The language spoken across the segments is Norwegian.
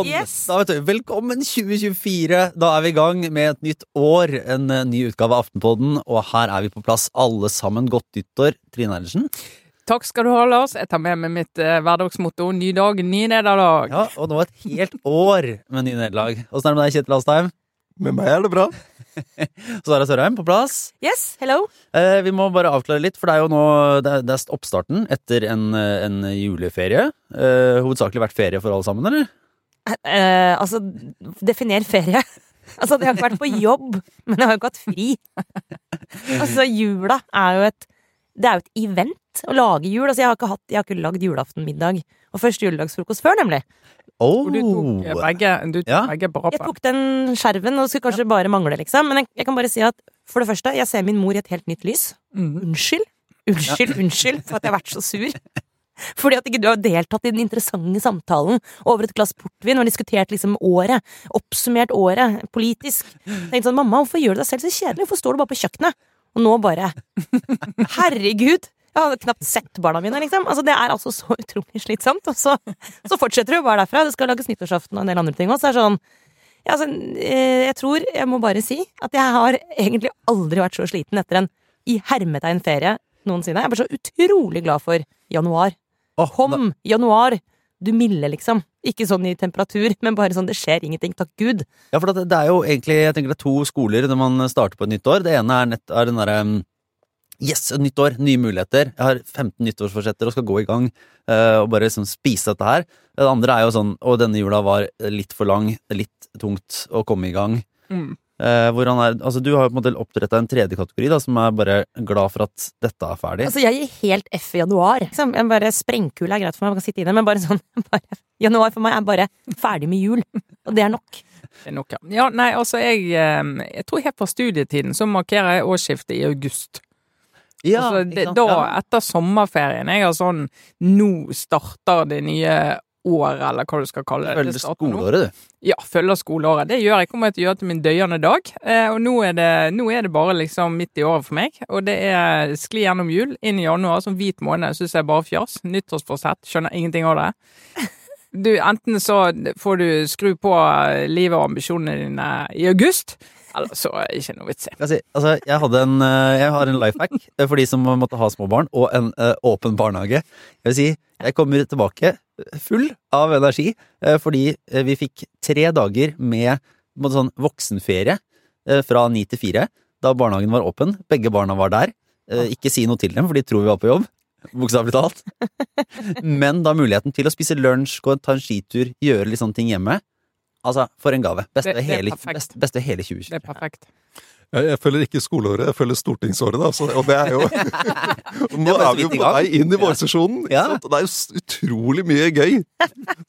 sånn! Yes. Da vet du, Velkommen 2024! Da er vi i gang med et nytt år. En eh, ny utgave av Aftenpodden, og her er vi på plass alle sammen. Godt nyttår, Trine Eilertsen. Takk skal du ha, Lars. Jeg tar med meg mitt eh, hverdagsmotto. Ny dag, ny nederlag. Ja, og nå et helt år med ny nederlag. Åssen er det med deg, Kjetil Astheim? Med meg er det bra. Sara Sørheim på plass. Yes, hello. Eh, vi må bare avklare litt, for det er jo nå det er, det er oppstarten etter en, eh, en juleferie. Eh, hovedsakelig vært ferie for alle sammen, eller? Eh, altså, definer ferie. Altså, jeg har ikke vært på jobb, men jeg har jo ikke hatt fri. Altså, jula er jo et Det er jo et event å lage jul. Altså, jeg har ikke, hatt, jeg har ikke lagd julaftenmiddag. Og første juledagsfrokost før, nemlig. Oh. Du tok eh, begge, du tok Ja. begge på Jeg tok den skjerven, og det skulle kanskje bare mangle, liksom. Men jeg, jeg kan bare si at for det første, jeg ser min mor i et helt nytt lys. Mm. Unnskyld. Unnskyld, unnskyld for at jeg har vært så sur. Fordi at ikke du har deltatt i den interessante samtalen over et glass portvin og diskutert liksom året. Oppsummert året politisk. Tenkte sånn, mamma, hvorfor gjør du deg selv så kjedelig? Hvorfor står du bare på kjøkkenet? Og nå bare Herregud! Jeg hadde knapt sett barna mine, liksom. Altså, det er altså så utrolig slitsomt. Og så, så fortsetter du bare derfra. Det skal lages nyttårsaften og en del andre ting også. Så er sånn ja, altså, eh, jeg tror jeg må bare si at jeg har egentlig aldri vært så sliten etter en i hermetegn ferie noensinne. Jeg er bare så utrolig glad for januar. Åh, da- Kom, januar! Du milde, liksom. Ikke sånn i temperatur, men bare sånn det skjer ingenting. Takk Gud. Ja, for det, det er jo egentlig jeg tenker det er to skoler når man starter på et nytt år. Det ene er, nett, er den derre um, Yes, nytt år, nye muligheter. Jeg har 15 nyttårsforsetter og skal gå i gang uh, og bare liksom spise dette her. Det andre er jo sånn Og denne jula var litt for lang, litt tungt å komme i gang. Mm. Eh, hvor han er, altså Du har jo på en måte oppdretta en tredje kategori da, som er bare glad for at dette er ferdig. Altså, jeg gir helt F i januar. Liksom. Jeg bare Sprengkule er greit for meg, man kan sitte i det, men bare sånn bare, Januar for meg er bare ferdig med jul. Og det er nok. Det er nok, ja. ja. Nei, altså, jeg, eh, jeg tror helt fra studietiden så markerer jeg årsskiftet i august. ja, altså, ikke det, da, etter sommerferien, jeg har sånn Nå starter det nye året, eller hva du skal kalle det. Følger skoleåret, du. Ja, følger skoleåret. Det gjør jeg kommer jeg til å gjøre til min døyende dag. Eh, og nå er, det, nå er det bare liksom midt i året for meg. Og det er skli gjennom jul, inn i januar, som hvit måned, syns jeg bare fjas. Nyttårsforsett, skjønner ingenting av det. Du, enten så får du skru på livet og ambisjonene dine i august, eller så er det ikke noe vits i. Altså, jeg, hadde en, eh, jeg har en life hack eh, for de som måtte ha små barn, og en åpen barnehage. Jeg vil si, jeg kommer tilbake full av energi, eh, fordi eh, vi fikk tre dager med sånn voksenferie eh, fra ni til fire, da barnehagen var åpen. Begge barna var der. Eh, ikke si noe til dem, for de tror vi var på jobb. Bokstavelig talt. Men da muligheten til å spise lunsj, gå ta en skitur, gjøre litt sånne ting hjemme. Altså, for en gave. Beste, Det- det hele, beste, beste hele 2020. Det er perfekt. Jeg, jeg følger ikke skoleåret, jeg følger stortingsåret. Da, så, og det er jo Nå er vi jo på vei inn i vårsesjonen. Ja. Ja. Det er jo utrolig mye gøy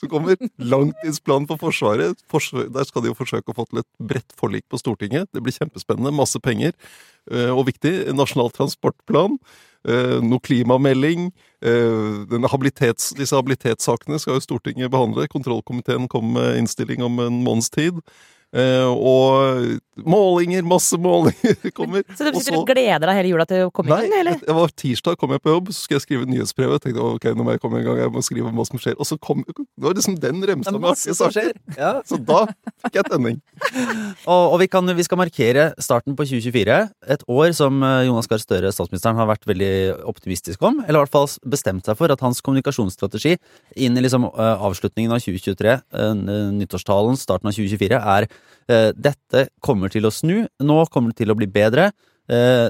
som kommer. Langtidsplanen for Forsvaret. Forsvar, der skal de jo forsøke å få til et bredt forlik på Stortinget. Det blir kjempespennende. Masse penger. eh, Og viktig. Nasjonal transportplan. eh, Noe klimamelding. eh, habilitets, disse habilitetssakene skal jo Stortinget behandle. Kontrollkomiteen kommer med innstilling om en måneds tid. Og målinger, masse målinger kommer. Så du sitter og gleder deg hele jula til å komme Nei, inn, eller? det var tirsdag kom jeg på jobb, så skulle jeg skrive nyhetsbrevet. Tenkte ok, nå må jeg komme i gang, jeg må skrive om hva som skjer. Og så kom det var liksom den Det remsa med artige saker. Ja. Så da fikk jeg tenning. Og, og vi, kan, vi skal markere starten på 2024. Et år som eh, Jonas Gahr Støre, statsministeren, har vært veldig optimistisk om. Eller i hvert fall bestemt seg for at hans kommunikasjonsstrategi inn i liksom eh, avslutningen av 2023, eh, nyttårstalen, starten av 2024, er dette kommer til å snu. Nå kommer det til å bli bedre. Eh,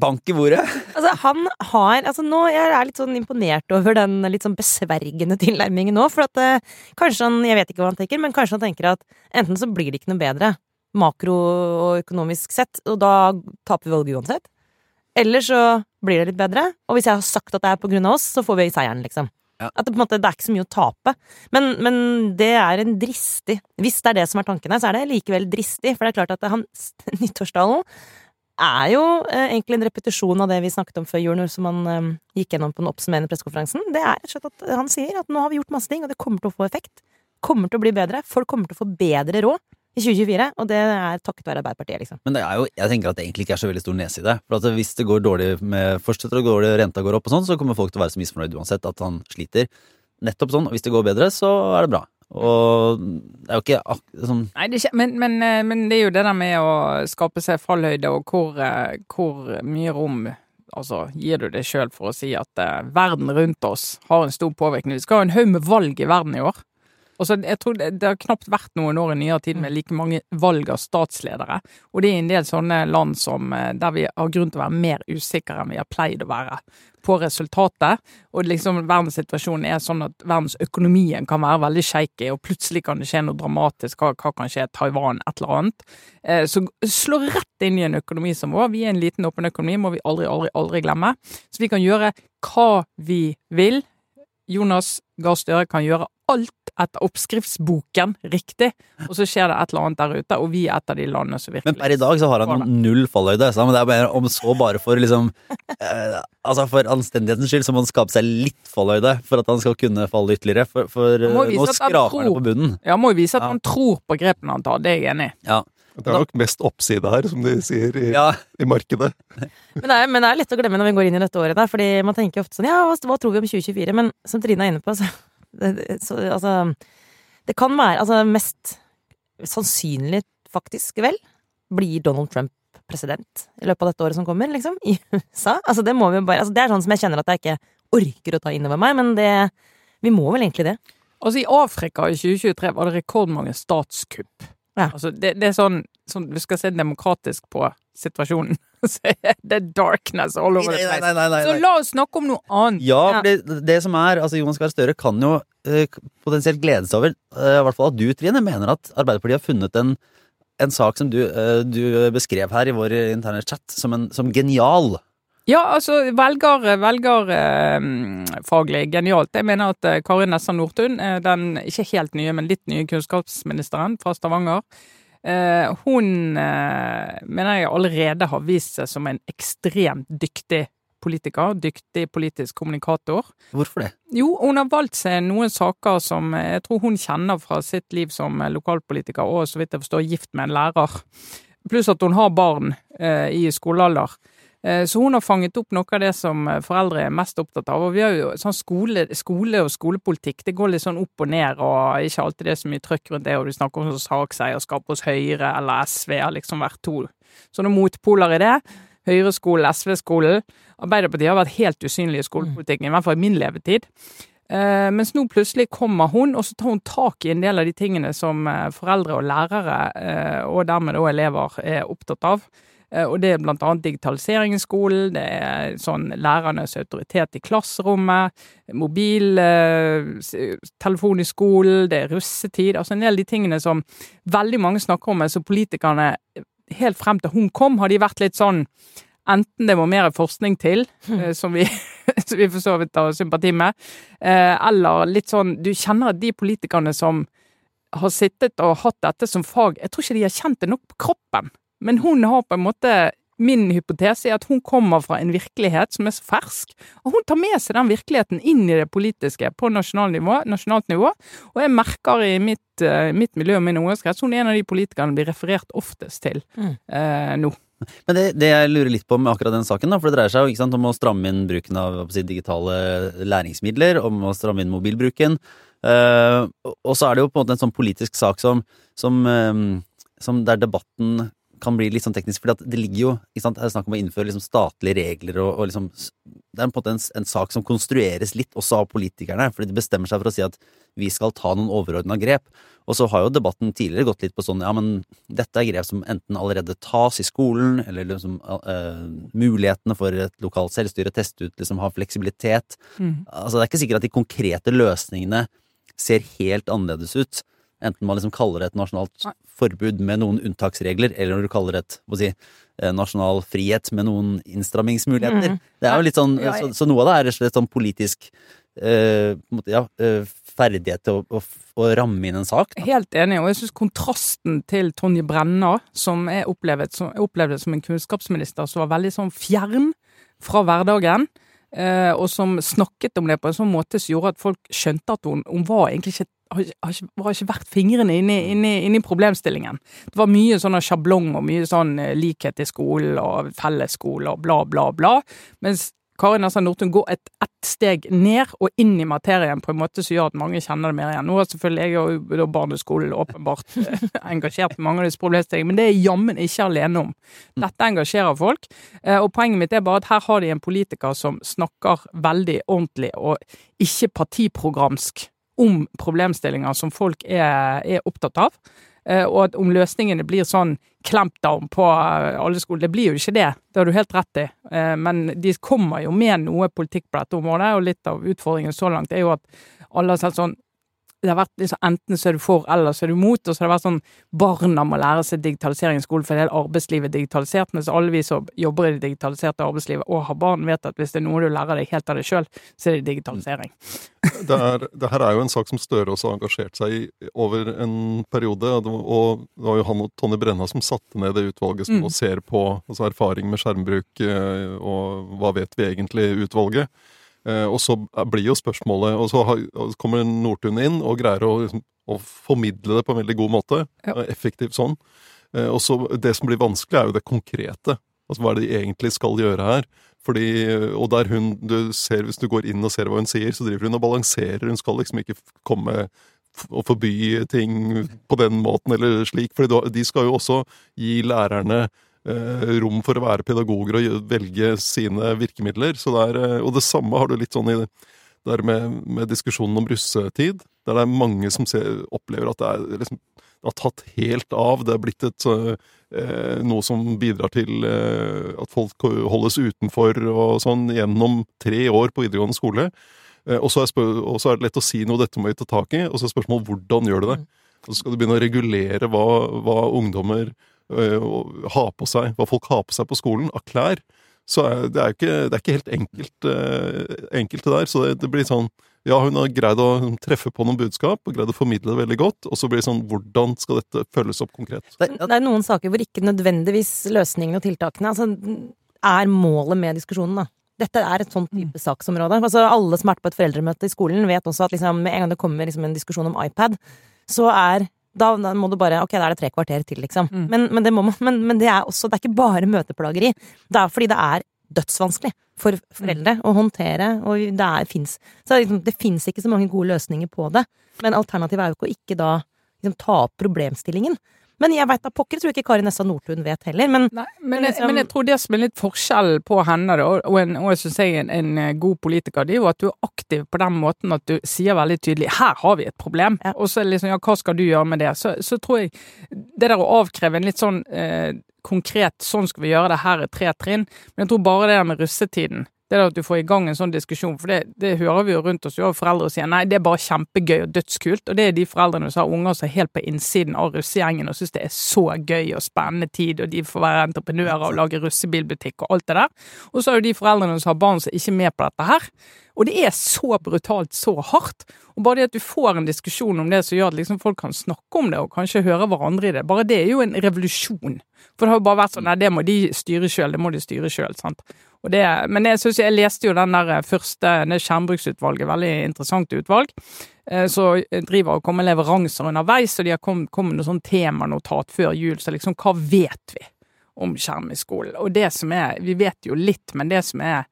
bank i bordet. Altså, han har altså nå, Jeg er litt sånn imponert over den litt sånn besvergende tilnærmingen nå. For at eh, kanskje han Jeg vet ikke hva han tenker, men kanskje han tenker at enten så blir det ikke noe bedre makro og økonomisk sett, og da taper vi valget uansett. Eller så blir det litt bedre, og hvis jeg har sagt at det er på grunn av oss, så får vi seieren, liksom. At det på en måte det er ikke så mye å tape. Men, men det er en dristig Hvis det er det som er tanken her, så er det likevel dristig. For det er klart at han nyttårstalen er jo eh, egentlig en repetisjon av det vi snakket om før jul, som han eh, gikk gjennom på den oppsummerende pressekonferansen. Det er rett og slett at han sier at nå har vi gjort masse ting, og det kommer til å få effekt. Kommer til å bli bedre. Folk kommer til å få bedre råd i 2024, og det er takket være Arbeiderpartiet, liksom. Men det er jo, jeg tenker at det egentlig ikke er så veldig stor nese i det. For at hvis det går dårlig med fortsetter å gå dårlig, renta går opp og sånn, så kommer folk til å være så misfornøyd uansett at han sliter. Nettopp sånn. Og hvis det går bedre, så er det bra. Og det er jo ikke ak sånn Nei, det er ikke, men, men, eh, men det er jo det der med å skape seg fallhøyde, og hvor, eh, hvor mye rom altså, gir du deg sjøl for å si at eh, verden rundt oss har en stor påvirkning. Vi skal ha en haug med valg i verden i år. Altså, jeg tror det, det har knapt vært noen år i nyere tid med like mange valg av statsledere. Og det er en del sånne land som, eh, der vi har grunn til å være mer usikre enn vi har pleid å være på resultatet. Og liksom verdenssituasjonen er sånn at verdensøkonomien kan være veldig shaky, og plutselig kan det skje noe dramatisk. Hva, hva kan skje? Taiwan, et eller annet. Eh, så slå rett inn i en økonomi som vår. Vi er en liten åpen økonomi, må vi aldri, aldri, aldri glemme. Så vi kan gjøre hva vi vil. Jonas Gahr Støre kan gjøre alt etter oppskriftsboken riktig, og så skjer det et eller annet der ute, og vi er et av de landene som virkelig Men per i dag så har han jo null fallhøyde. Men det er bare om så bare for liksom eh, Altså for anstendighetens skyld så må han skape seg litt fallhøyde for at han skal kunne falle ytterligere. For, for eh, nå skraper han på bunnen. Ja, må jo vise at Ja. han tror på grepene han tar, det er jeg enig i. Ja. Det er nok mest oppside her, som de sier i, ja. i markedet. Men det, er, men det er lett å glemme når vi går inn i dette året, der, fordi man tenker ofte sånn Ja, hva, hva tror vi om 2024? Men som Trine er inne på, så, det, det- så Altså, det kan være Altså, mest sannsynlig, faktisk, vel, blir Donald Trump president i løpet av dette året som kommer, liksom, i USA. Altså, det må vi jo bare Altså, det er sånn som jeg kjenner at jeg ikke orker å ta inn over meg, men det Vi må vel egentlig det. Altså, i Afrika i 2023 var det rekordmange statskupp. Ja. Altså, det, det er sånn, sånn Du skal se demokratisk på situasjonen. Det er darkness all over the place. nei, nei, Så la oss snakke om noe annet. Ja, Ja. det, det som er altså Jonas Gahr Støre kan jo uh, potensielt glede seg over, uh, i hvert fall at du, Trine, mener at Arbeiderpartiet har funnet en, en sak som du, uh, du beskrev her i vår interne chat som, en, som genial. Ja, altså, velger, velger eh, faglig genialt. Jeg mener at eh, Kari Nessa Nordtun, eh, den ikke helt nye, men litt nye kunnskapsministeren fra Stavanger, eh, hun mener jeg allerede har vist seg som en ekstremt dyktig politiker, dyktig politisk kommunikator. Hvorfor det? Jo, hun har valgt seg noen saker som jeg tror hun kjenner fra sitt liv som lokalpolitiker, og så vidt jeg forstår gift med en lærer. Pluss at hun har barn eh, i skolealder. Eh, Så hun har fanget opp noe av det som eh, foreldre er mest opptatt av. Og vi har jo sånn skole, skole og skolepolitikk, det går litt sånn opp og ned, og ikke alltid det er så mye trøkk rundt det, og du snakker om sånn sakseierskap hos Høyre eller SV har liksom vært to sånne motpoler i det. Høyreskolen, SV-skolen. Arbeiderpartiet har vært helt usynlig i skolepolitikken, i hvert fall i min levetid. Eh, mens nå plutselig kommer hun, og så tar hun tak i en del av de tingene som foreldre og lærere, og dermed også elever, er opptatt av. Eh, og det er blant annet digitalisering i skolen, det er sånn lærernes autoritet i klasserommet, mobiltelefon i skolen, det er russetid, altså en del av de tingene som veldig mange snakker om, men som politikerne helt frem til hun kom, har de vært litt sånn Enten det må mer forskning til, eh, som vi, som vi for så vidt har sympati med, eh, eller litt sånn Du kjenner at de politikerne som har sittet og hatt dette som fag, jeg tror ikke de har kjent det nok på kroppen. Men hun har på en måte Min hypotese er at hun kommer fra en virkelighet som er så fersk, og hun tar med seg den virkeligheten inn i det politiske på nasjonalt nivå. Nasjonalt nivå. Og jeg merker i mitt, eh, mitt miljø og min ungdomskrets hun er en av de politikerne blir referert oftest til Mm. eh, nå. Men det, det jeg lurer litt på med akkurat den saken, da, for det dreier seg jo ikke sant, om å stramme inn bruken av si, digitale læringsmidler, om å stramme inn mobilbruken. eh, og så er det jo på en måte en sånn politisk sak som, som, eh, som der debatten kan bli litt sånn teknisk, for det ligger jo ikke sant, Det er snakk om å innføre liksom statlige regler og, og liksom Det er på en måte en, en sak som konstrueres litt også av politikerne, fordi de bestemmer seg for å si at vi skal ta noen overordna grep. Og så har jo debatten tidligere gått litt på sånn ja, men dette er grep som enten allerede tas i skolen, eller liksom uh, mulighetene for et lokalt selvstyre, teste ut, liksom ha fleksibilitet. Mm. Altså det er ikke sikkert at de konkrete løsningene ser helt annerledes ut. Enten man liksom kaller det et nasjonalt forbud med noen unntaksregler, eller når du kaller det et si, eh, nasjonal frihet med noen innstrammingsmuligheter. Mm. Det er jo litt sånn, så, så noe av det er rett og slett sånn politisk eh, ja, eh, ferdighet til å, å, å ramme inn en sak. Da. Helt enig, og jeg syns kontrasten til Tonje Brenna, som jeg opplevde, som, som en kunnskapsminister som var veldig sånn fjern fra hverdagen, eh, og som snakket om det på en sånn måte som gjorde at folk skjønte at hun, hun var egentlig ikke har har har ikke vært fingrene inne, i- inne, i- problemstillingen. Det var mye sånn sjablong og mye sånn eh, likhet i skolen og fellesskole og bla, bla, bla. Mens Karin Nessa Nordtun går et ett steg ned og inn i materien på en måte som gjør at mange kjenner det mer igjen. Nå har selvfølgelig jeg og barneskolen åpenbart eh, engasjert i mange av disse problemstillingene, men det er jeg jammen ikke alene om. Dette engasjerer folk, eh, og poenget mitt er bare at her har de en politiker som snakker veldig ordentlig og ikke partiprogramsk om problemstillinger som folk er, er opptatt av. Eh, og at om løsningene blir sånn clampdown på eh, alle skoler, det blir jo ikke det. Det har du helt rett i. Eh, men de kommer jo med noe politikk på dette området, og litt av utfordringen så langt er jo at alle har sett sånn det har vært liksom, Enten så er du for, eller så er du mot. Og så har det vært sånn Barna må lære seg digitalisering i skolen, for hele arbeidslivet er digitalisert. Mens alle vi som jobber i det digitaliserte arbeidslivet og har barn, vet at hvis det er noe du lærer deg helt av deg sjøl, så er det digitalisering. Det, er, det, her er jo en sak som Støre også har engasjert seg i over en periode. Og det var jo han og Tonje Brenna som satte ned det utvalget som mm. nå ser på altså erfaring med skjermbruk eh, og hva vet vi egentlig-utvalget. Eh, og så blir jo spørsmålet Og så kommer Northun inn og greier å, liksom, å, formidle det på en veldig god måte. Ja. Eh, effektivt sånn. Eh, og så Det som blir vanskelig, er jo det konkrete. Altså Hva er det de egentlig skal gjøre her? Fordi, og der hun, du ser, Hvis du går inn og ser hva hun sier, så driver hun og balanserer. Hun skal liksom ikke komme og forby ting på den måten eller slik. For de skal jo også gi lærerne rom for å være pedagoger og velge sine virkemidler. Det er, eh, og det samme har du litt sånn i der med, med diskusjonen om russetid. Der det er mange som ser, opplever at det, er, liksom, det har tatt helt av. Det er blitt et, eh, noe som bidrar til eh, at folk holdes utenfor og sånn gjennom tre år på videregående skole. Eh, og så er, det lett å si noe, dette må vi ta tak i. Og så er spørsmålet hvordan gjør du det? Mm. Og så skal du begynne å regulere hva, hva ungdommer Eh, har på seg, hva folk har på seg på skolen av klær. Så det er ikke, det er ikke helt enkelt, uh, enkelt det der. Så det, det, blir sånn Ja, hun har greid å treffe på noen budskap og greid å formidle det veldig godt. Og så blir det sånn Hvordan skal dette følges opp konkret? Det, er noen saker hvor ikke nødvendigvis løsningene og tiltakene altså, er målet med diskusjonen, da. Dette er et sånn type mm. saksområde. Altså, alle som har vært på et foreldremøte i skolen, vet også at liksom, med en gang det kommer liksom, en diskusjon om iPad, så er da, da, må du bare Ok, da er det tre kvarter til, liksom. Mm. Men, men, det man, men, men, det er også Det er ikke bare møteplageri. Det er fordi det er dødsvanskelig for foreldre mm. å håndtere, og det er, fins Så liksom, det fins ikke så mange gode løsninger på det. Men alternativet er jo ikke å ikke da liksom, ta opp problemstillingen. Men jeg veit da pokker, tror ikke Kari Nessa Nordtun vet heller. Men, Nei, men, liksom, men, jeg tror det som er litt forskjell på henne, da, og, en, og jeg syns jeg en, en, eh, god politiker, det er jo at du er aktiv på den måten at du sier veldig tydelig 'her har vi et problem', ja. og så liksom 'ja, hva skal du gjøre med det'? Så, så tror jeg det der å avkreve en litt sånn eh, konkret 'sånn skal vi gjøre det, her er tre trinn', men jeg tror bare det der med russetiden det er at du får i gang en sånn diskusjon, for det, det hører vi jo rundt oss jo, foreldre sier nei, det er bare kjempegøy og dødskult, og det er de foreldrene som har unger som er helt på innsiden av russegjengen og syns det er så gøy og spennende tid, og de får være entreprenører og lage russebilbutikk og alt det der, og så er jo de foreldrene som har barn som ikke er med på dette her, og det er så brutalt, så hardt. Og bare det at du får en diskusjon om det som gjør at liksom folk kan snakke om det, og kanskje høre hverandre i det, bare det er jo en revolusjon. For det har jo bare vært sånn nei, det må de styre sjøl, det må de styre sjøl. Det, men jeg synes jeg leste jo den der første det skjermbruksutvalget, veldig interessant utvalg. Eh, så driver og kommer leveranser underveis, og de har kommet kom med noe sånn temanotat før jul. Så liksom, hva vet vi om skjerm i skolen? Og det som er Vi vet jo litt, men det som er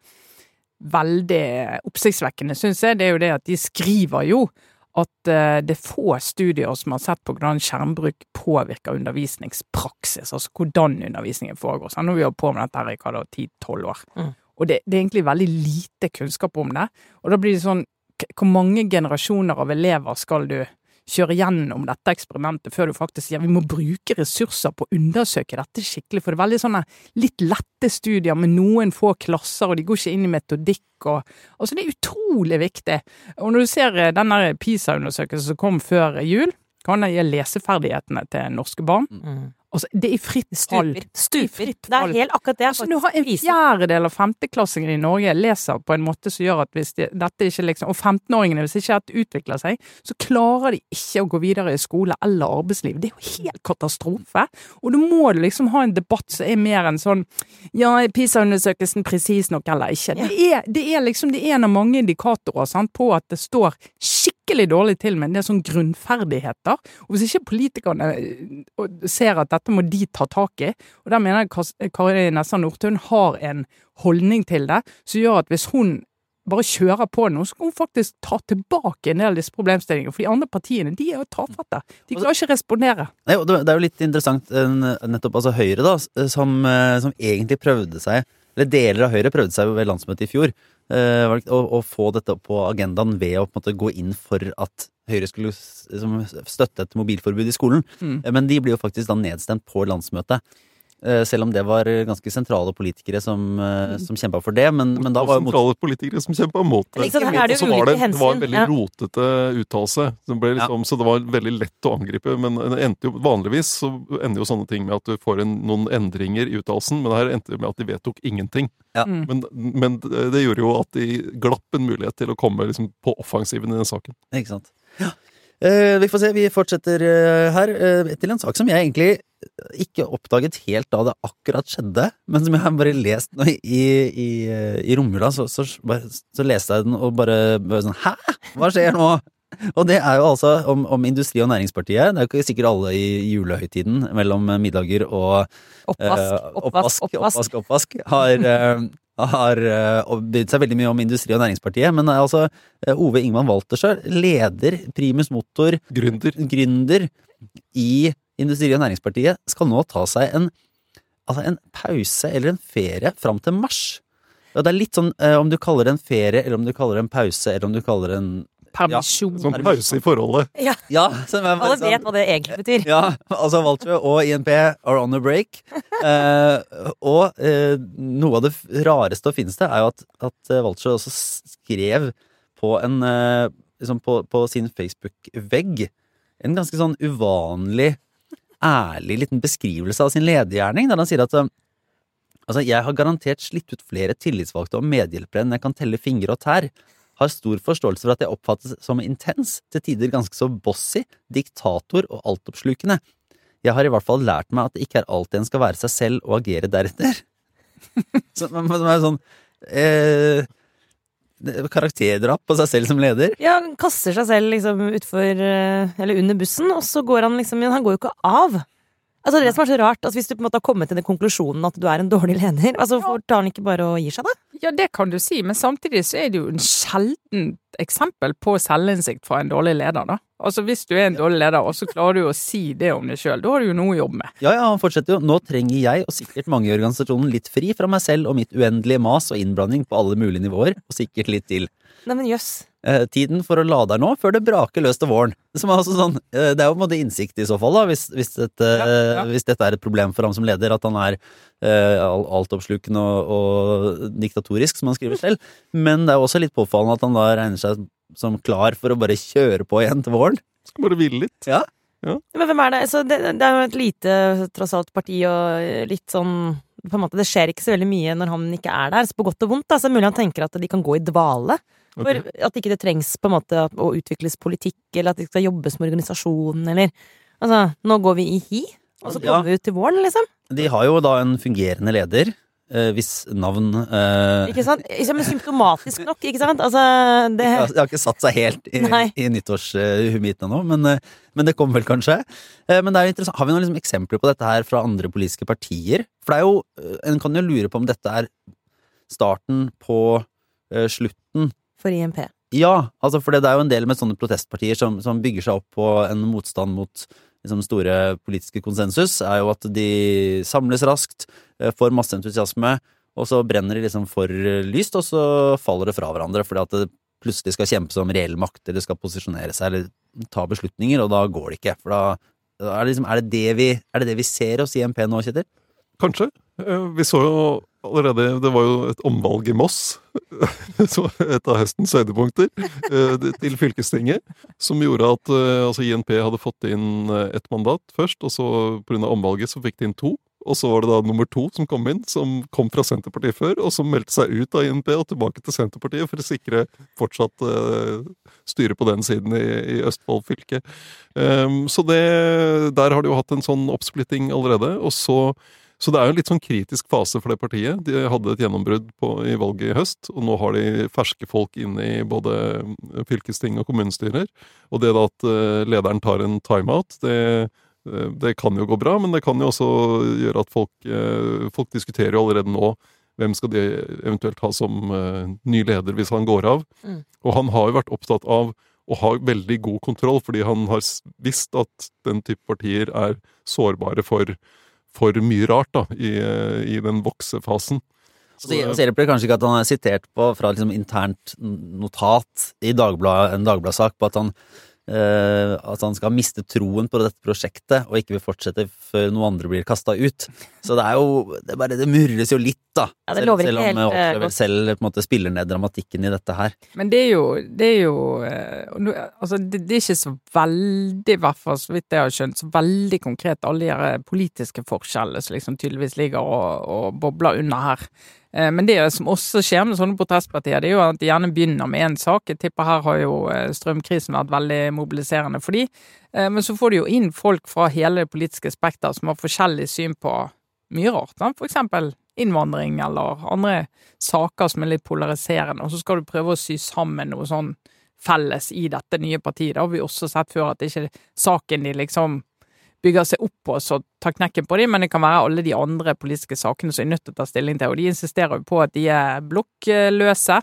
veldig oppsiktsvekkende, syns jeg, det er jo det at de skriver jo at uh, det er få studier som har sett på hvordan skjermbruk påvirker undervisningspraksis, altså hvordan undervisningen foregår. Så nå har vi holdt på med dette her i hva da, 10-12 år. Mm. Og det, det, er egentlig veldig lite kunnskap om det. Og da blir det sånn Hvor mange generasjoner av elever skal du kjøre gjennom dette eksperimentet før du faktisk sier vi må bruke ressurser på å undersøke dette skikkelig, for det er veldig sånne litt lette studier med noen få klasser, og de går ikke inn i metodikk og Altså, det er utrolig viktig. Og når du ser eh, denne PISA-undersøkelsen som kom før jul, kan det gi leseferdighetene til norske barn. Mm. Altså, det er i fritt fall. Stuper. Stuper. Det er helt akkurat det. Altså, du har en fjerdedel av femteklassingene i Norge leser på en måte som gjør at hvis de, dette ikke liksom Og 15-åringene, hvis ikke dette utvikler seg, så klarer de ikke å gå videre i skole eller arbeidsliv. Det er jo helt katastrofe. Og da må du liksom ha en debatt som er mer enn sånn Ja, er PISA-undersøkelsen presis nok eller ikke? Det er, det er liksom det er en av mange indikatorer sant, på at det står skikkelig dårlig til med en del sånn grunnferdigheter. Og hvis ikke politikerne eh, ser at dette må de ta tak i. Og der mener jeg Kari Nessa Nordtun har en holdning til det som gjør at hvis hun bare kjører på nå, så kan hun faktisk ta tilbake en del av disse problemstillingene. For de andre partiene de er jo tafatte. De klarer ikke å respondere. Det er jo litt interessant eh, nettopp altså Høyre, da, som, eh, som egentlig prøvde seg Eller deler av Høyre prøvde seg ved landsmøtet i fjor eh, å, få dette på agendaen ved å på en måte gå inn for at Høyre skulle støtte et mobilforbud i skolen. Mm. Eh, Men de blir jo faktisk da nedstemt på landsmøtet. Eh, Selv om det var ganske sentrale politikere som, eh, som kjempa for det. Men, men da var jo mot... sentrale politikere som kjempa mot det. Liksom, er det Og så var det, det var en veldig ja. rotete uttalelse. Det liksom, så det var veldig lett å angripe. Men det endte jo, vanligvis så ender jo sånne ting med at du får en, noen endringer i uttalelsen, men det her endte jo med at de vedtok ingenting. Ja. Mm. Men, men det gjorde jo at de glapp en mulighet til å komme liksom, på offensiven i den saken. Ikke sant. Ja. Eh, vi får se. Vi fortsetter her til en sak som jeg egentlig ikke oppdaget helt da det akkurat skjedde, men som jeg har bare lest nå i, i, i romjula. Så, så, så leste jeg den og bare, bare sånn Hæ?! Hva skjer nå?! Og det er jo altså om, om Industri- og Næringspartiet. Det er jo ikke sikkert alle i julehøytiden mellom middager og Oppvask, Eh, oppvask, oppvask. oppvask, oppvask, har, eh, har eh, brydd seg veldig mye om Industri- og Næringspartiet. Men altså, eh, Ove Ingman Waltersjø, leder Primus Motor, Gründer. gründer i Industri- og Næringspartiet, skal nå ta seg en, altså en pause eller en ferie fram til mars. Og det er litt sånn eh, om du kaller det en ferie, eller om du kaller det en pause, eller om du kaller det en Permisjon. Sånn pause i forholdet. Ja, Ja, som er bare alle sånn- vet hva det egentlig betyr. Ja, altså Walter og INP are on a break. Eh, og eh, noe av det rareste og fineste er jo at, at eh, Walter også skrev på en eh, liksom på, på sin Facebook-vegg en ganske sånn uvanlig, ærlig liten beskrivelse av sin ledergjerning, der han sier at eh, Altså, jeg har garantert slitt ut flere tillitsvalgte og medhjelpere enn jeg kan telle fingre og tær. Har stor forståelse for at jeg oppfattes som intens, til tider ganske så bossy, diktator og altoppslukende. Jeg har i hvert fall lært meg at det ikke er alltid en skal være seg selv og agere deretter. Så, men, men, er sånn eh, Karakterdrap på seg selv som leder. Ja, han kaster seg selv liksom utfor eh, Eller under bussen, og så går han liksom Men han går jo ikke av. Altså det som er så rart, altså Hvis du på en måte har kommet til den konklusjonen at du er en dårlig leder, altså hvorfor tar han ikke bare og gir seg, da? Ja, det kan du si, men samtidig så er det jo en sjelden eksempel på selvinnsikt fra en dårlig leder, da. Altså hvis du er en dårlig leder, og så klarer du å si det om deg sjøl, da har du jo noe å jobbe med. Ja, ja, han fortsetter jo. Nå trenger jeg, og sikkert mange i organisasjonen, litt fri fra meg selv og mitt uendelige mas og innblanding på alle mulige nivåer, og sikkert litt til. Neimen jøss. Yes. Eh, tiden for å lade er nå, før det braker løs til våren. Som er altså sånn, eh, det er jo på en måte innsikt i så fall, da, hvis, hvis, dette, Ja, ja. hvis dette er et problem for ham som leder, at han er eh, al- altoppslukende og, og diktatorisk, som han skriver selv. Men det er også litt påfallende at han da regner seg som klar for å bare kjøre på igjen til våren. Skal bare hvile litt. Ja. Men hvem er det? Så det, det er jo et lite, tross alt, parti og litt sånn på en måte, Det skjer ikke så veldig mye når han ikke er der, så på godt og vondt. Da, så er det mulig han tenker at de kan gå i dvale. For At ikke det trengs på en måte å utvikles politikk, eller at det skal jobbes med organisasjonen, eller Altså, nå går vi i hi, og så Ja. kommer vi ut til våren, liksom. De har jo da en fungerende leder, hvis navn eh, Ikke sant? Men symptomatisk nok, ikke sant? Altså, det Det har ikke satt seg helt i, Nei. i nyttårshumitet ennå, men, eh, men det kommer vel kanskje. Eh, Men det er interessant. Har vi noen liksom eksempler på dette her fra andre politiske partier? For det er jo, eh, En kan jo lure på om dette er starten på uh, slutten. For IMP. Ja, altså for det er jo en del med sånne protestpartier som, som bygger seg opp på en motstand mot liksom, store politiske konsensus, er jo at de samles raskt, eh, får masse entusiasme, og så brenner de liksom for lyst, og så faller det fra hverandre fordi at det plutselig skal kjempes om reell makt, eller skal posisjonere seg, eller ta beslutninger, og da går det ikke. For da er det, liksom, er, det det vi, er det det vi ser hos IMP nå, Kjetil? Kanskje. Eh, Vi så jo allerede Det var jo et omvalg i Moss, et av høstens høydepunkter, eh, til fylkestinget, som gjorde at eh, altså INP hadde fått inn eh, ett mandat først, og så pga. omvalget så fikk de inn to. Og så var det da nummer to som kom inn, som kom fra Senterpartiet før, og som meldte seg ut av INP og tilbake til Senterpartiet for å sikre fortsatt uh, styre på den siden i, i Østfold fylke. Um, så det, der har de jo hatt en sånn oppsplitting allerede. Og så, så det er jo en litt sånn kritisk fase for det partiet. De hadde et gjennombrudd på, i valget i høst, og nå har de ferske folk inne i både fylkesting og kommunestyrer. Og det da at eh, lederen tar en timeout, det Eh, Det kan jo gå bra, men det kan jo også gjøre at folk, eh, folk diskuterer jo allerede nå hvem skal de eventuelt ha som eh, ny leder hvis han går av. Mm. Og han har jo vært opptatt av å ha veldig god kontroll, fordi han har visst at den type partier er sårbare for, for mye rart da, i, i den voksefasen. Så, så hjelper det kanskje ikke at han er sitert på fra liksom internt notat i Dagbladet, en Dagbladet-sak på at han eh, at han skal miste troen på dette prosjektet og ikke vil fortsette før noen andre blir kasta ut. Så det er jo det, er bare, det murres jo litt, da. Ja, det selv, lover selv om helt, eh, selv på en måte spiller ned dramatikken i dette her. Men det er jo, det er jo eh, Altså, det, det er ikke så veldig, i hvert fall så vidt jeg har skjønt, så veldig konkret alle de politiske forskjellene som liksom tydeligvis ligger og, og bobler under her. Eh, Men det som også skjer med sånne protestpartier, det er jo at de gjerne begynner med én sak. Jeg tipper her har jo eh, strømkrisen vært veldig mobiliserende for de. Eh, Men så får de jo inn folk fra hele det politiske spekter som har forskjellig syn på mye rart. For eksempel innvandring eller andre saker som er litt polariserende, og så skal du prøve å sy sammen noe sånn felles i dette nye partiet. Det har vi også sett før, at det ikke er saken de liksom bygger seg opp på og tar knekken på dem, men det kan være alle de andre politiske sakene som er nødt til å ta stilling til, og de insisterer jo på at de er blokkløse.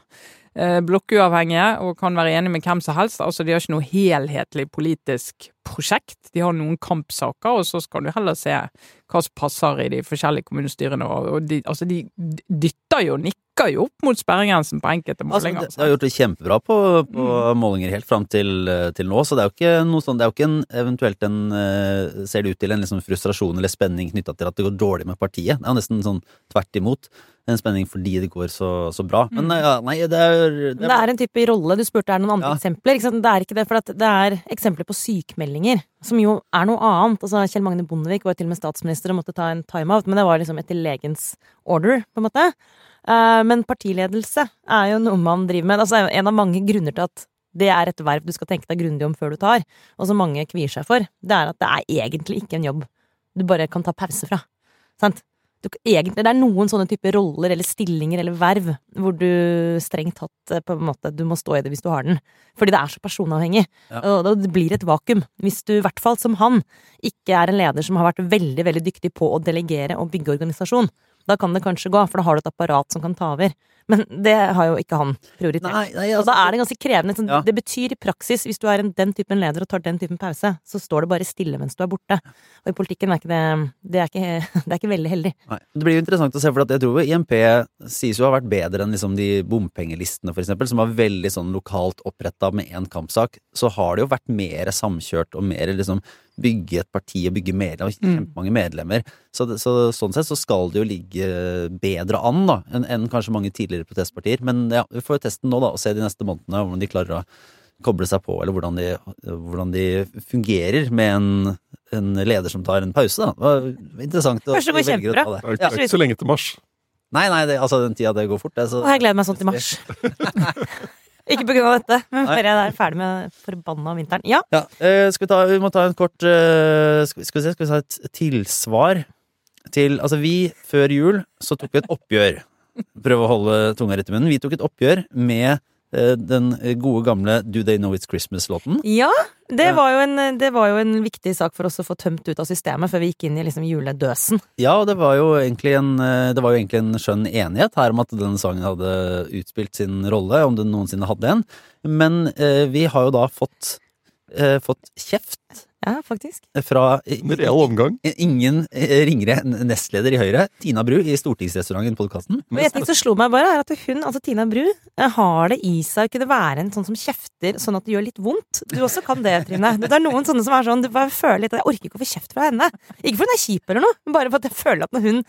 Eh, Blokkuavhengige og kan være enige med hvem som helst. Altså, De har ikke noe helhetlig politisk prosjekt. De har noen kampsaker, og så skal du heller se hva som passer i de forskjellige kommunestyrene. Og de, altså, de dytter jo, nikker jo opp mot sperregrensen på enkelte Altså, målinger. Altså, de har gjort det kjempebra på, på målinger helt fram til, til nå, så det er jo ikke noe sånn Det er jo ikke en eventuelt en eh, Ser det ut til en liksom frustrasjon eller spenning knytta til at det går dårlig med partiet. Det er jo nesten sånn tvert imot. En spenning fordi det går så, så bra. Men ja, nei, det er det er det er en type rolle. Du spurte er det noen andre Ja. eksempler. Det er ikke det, for det er eksempler på sykemeldinger, som jo er noe annet. Altså, Kjell Magne Bondevik var jo til og med statsminister og måtte ta en timeout, men det var liksom etter legens order, på en måte. Eh, men partiledelse er jo noe man driver med. Altså, en av mange grunner til at det er et verv du skal tenke deg grundig om før du tar, og som mange kvier seg for, det er at det er egentlig ikke en jobb du bare kan ta pause fra. Sant? Du, egentlig, det er noen sånne typer roller eller stillinger eller verv hvor du strengt tatt eh, på en måte du må stå i det hvis du har den. Fordi det er så personavhengig. Ja. Og det blir et vakuum. Hvis du, i hvert fall som han, ikke er en leder som har vært veldig veldig dyktig på å delegere og bygge organisasjon, da kan det kanskje gå, for da har du et apparat som kan ta over. Men det har jo ikke han prioritert. Nei, nei, Og altså, da er det ganske krevende. Sånn, Ja. Det betyr i praksis, hvis du er en, den typen leder og tar den typen pause, så står det bare stille mens du er borte. Og i politikken er ikke det Det er ikke, det er ikke veldig heldig. Nei. Det blir jo interessant å se, for jeg tror jo IMP sies jo å ha vært bedre enn liksom de bompengelistene, for eksempel, som var veldig sånn lokalt oppretta med én kampsak. Så har det jo vært mer samkjørt og mer liksom bygge et parti og bygge medlemmer, kjempemange medlemmer. Så, så sånn sett så skal det jo ligge bedre an da, enn enn kanskje mange tidligere protestpartier. Men ja, vi får jo testen nå, da, og se de neste månedene om de klarer å koble seg på, eller hvordan de, hvordan de fungerer med en, en leder som tar en pause. Da. Det var interessant. å- Kanskje det går å ta kjempebra. det. Det er ikke så lenge til mars. Nei, nei, det, altså den tida det går fort, det. Så, Og jeg gleder meg sånn til mars. ikke av dette, men før jeg er ferdig med forbanna vinteren. Ja, Ja, eh, skal vi ta Vi må ta en kort eh, skal, vi- skal vi se, skal vi ta et tilsvar til Altså, vi før jul så tok vi et oppgjør. Prøve å holde tunga rett i munnen. Vi tok et oppgjør med eh, den gode gamle Do They Know It's Christmas-låten. ja det, var en, det var jo en viktig sak for oss å få tømt ut av systemet før vi gikk inn i liksom juledøsen. Ja, og det var jo egentlig en eh, Det var jo egentlig en skjønn enighet her om at denne sangen hadde utspilt sin rolle, om den noensinne hadde en. Men eh, vi har jo da fått, eh, fått kjeft Ja, faktisk. fra En real omgang. ingen eh, ringere nestleder i Høyre, Tina Bru, i Stortingsrestauranten podkasten. En ting som slo meg bare, er at hun, altså Tina Bru, eh, har det i seg å kunne være en sånn som kjefter sånn at det gjør litt vondt. Du også kan det, Trine. Det er noen sånne som er sånn, du bare føler litt Jeg orker ikke å få kjeft fra henne. Ikke fordi hun er kjip eller noe, men bare for at jeg føler at når hun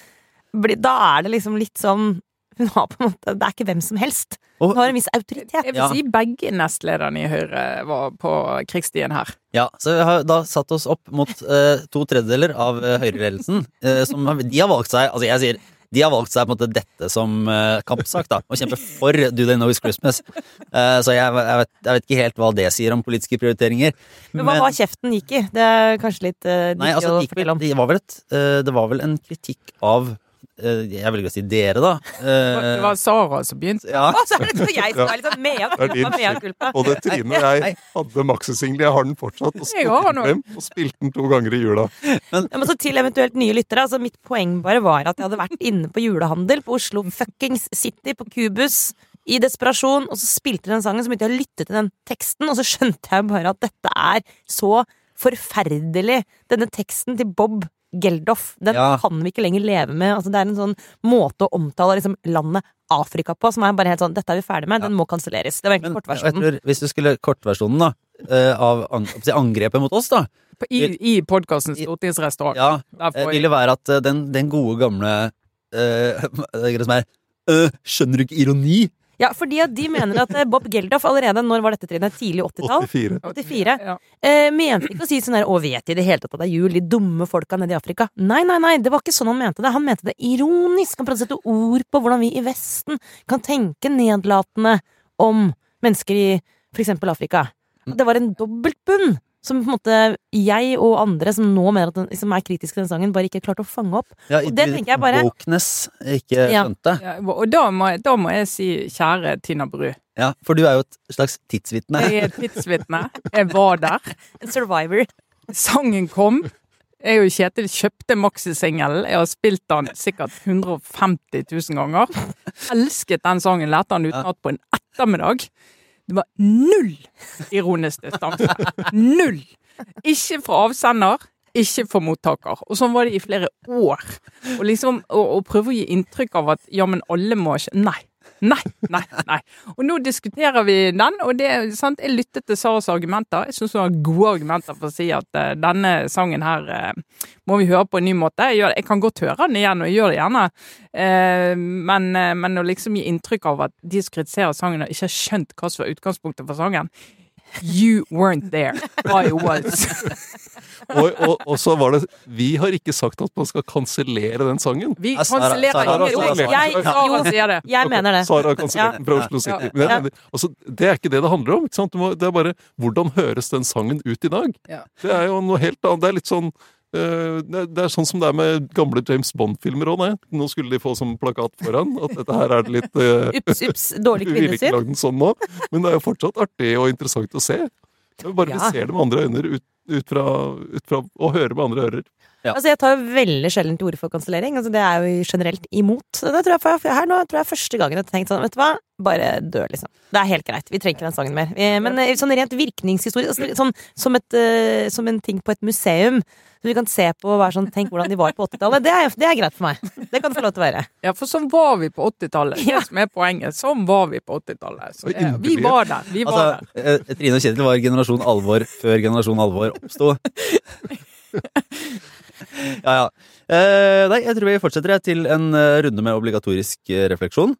blir Da er det liksom litt sånn Hun har på en måte Det er ikke hvem som helst. Hun har en viss autoritet. Jeg vil si begge nestlederne i Høyre var på krigsstien her. Ja, så vi har da satt oss opp mot eh, to tredjedeler av uh, Høyre-ledelsen. eh, som de har valgt seg Altså, jeg sier de har valgt seg på en måte dette som uh, kampsak, da. Å kjempe for Do They Know It's Christmas. Eh, så jeg, jeg, vet, jeg vet ikke helt hva det sier om politiske prioriteringer. Men hva var kjeften gikk i? Det er kanskje litt uh, Nei, altså, det, gikk vel, fortelle om. det, var vel et, eh, det var vel en kritikk av eh, Jeg velger å si dere, da. Det Eh, var Sara som begynte. ja. Og så er det jeg som er litt sånn mea din mea. Både Trine og jeg hadde maxisingel. Jeg har den fortsatt. Og spilte den frem og spilte den to ganger i jula. Ja, men så til eventuelt nye lyttere. Altså mitt poeng bare var at jeg hadde vært inne på julehandel på Oslo fuckings City, på Cubus, i desperasjon, og så spilte de den sangen, så begynte jeg å lytte til den teksten, og så skjønte jeg bare at dette er så forferdelig. Denne teksten til Bob Geldof, den Ja. kan vi ikke lenger leve med. Altså, det er en sånn måte å omtale liksom, landet Afrika på som er bare helt sånn Dette er vi ferdig med, den må kanselleres. Det var egentlig Men jeg kortversjonen. tror, hvis du skulle kortversjonen da eh, av angrepet mot oss, da I, i podkasten Stortingsrestaurant. Ja, Der eh, vil det være at eh, den, den gode gamle uh, det som er eh, Skjønner du ikke ironi? Ja, fordi at de mener at eh, Bob Geldof allerede, når var dette trinnet? Tidlig 80-tall? 84. 84. Ja. Eh, mente ikke å si sånn her 'Å, vet de i det hele tatt at det er jul, de dumme folka nede i Afrika'? Nei, nei, nei, det var ikke sånn han mente det. Han mente det ironisk. Han prøvde å sette ord på hvordan vi i Vesten kan tenke nedlatende om mennesker i for eksempel Afrika. Det var en dobbeltbunn som på en måte jeg og andre som nå mener at den, som er kritiske til den sangen, bare ikke klarte å fange opp. Ja, Og det tenker jeg bare- Wokeness ikke Ja. skjønte. Ja, og da må, jeg- da må jeg si kjære Tina Bru. Ja, for du er jo et slags tidsvitne. Jeg er et tidsvitne. Jeg var der. En survivor. Sangen kom. Jeg og Kjetil kjøpte maxisingelen. Jeg har spilt den sikkert 150 000 ganger. Elsket den sangen. Lærte den utenat på en ettermiddag. Det var null ironisk distanse. Null! Ikke fra avsender, ikke for mottaker. Og sånn var det i flere år. Og liksom å prøve å gi inntrykk av at ja, men alle må ikke Nei. Nei, nei, nei. Og nå diskuterer vi den, og det sant, jeg lyttet til Saras argumenter. Jeg syns hun har gode argumenter for å si at uh, denne sangen her uh, må vi høre på en ny måte. Jeg, gjør, jeg kan godt høre den igjen, og jeg gjør det gjerne, uh, men, men å liksom gi inntrykk av at de som kritiserer sangen, ikke har skjønt hva som var utgangspunktet for sangen You weren't there. I was. Og, og, og så var det Vi har ikke sagt at man skal kansellere den sangen. Vi Ja, kansellerer ingen ord. Jeg- Sara jo. sier det. Jeg mener det. Sara har den fra Oslo City. Men altså, det er ikke det det handler om. Ikke sant? Må, det er bare hvordan høres den sangen ut i dag? Ja. Det er jo noe helt annet. Det er litt sånn det er- sånn som det er med gamle James Bond-filmer òg, Nå skulle de få som plakat foran at dette her er det litt uh, Ups, ups, dårlig kvinnesyn. sånn nå, men det er jo fortsatt artig og interessant å se. Bare Ja. vi ser det med andre øyne ut, ut, fra, ut fra og hører med andre ører. Ja. Altså, jeg tar jo veldig sjelden til orde for kansellering. Altså, det er jo generelt imot. Det tror jeg, for, her nå tror jeg første gangen jeg har tenkt sånn, vet du hva, bare dø, liksom. Det er helt greit. Vi trenger ikke den sangen mer. Men eh, sånn rent virkningshistorie, altså, sånn, som, et, eh, som en ting på et museum, så vi kan se på og være sånn, tenk hvordan de var på 80-tallet, det, det er greit for meg. Det kan det få lov til å være. Ja, for sånn var vi på 80-tallet. Ja. Det som er poenget. Sånn var vi på 80-tallet. Så, Og eh, Vi var der. Vi var. Altså, der. Trine og Kjetil var generasjon alvor før generasjon alvor oppsto. ja, ja. Eh, nei, jeg tror vi fortsetter jeg, til en eh, runde med obligatorisk eh, refleksjon.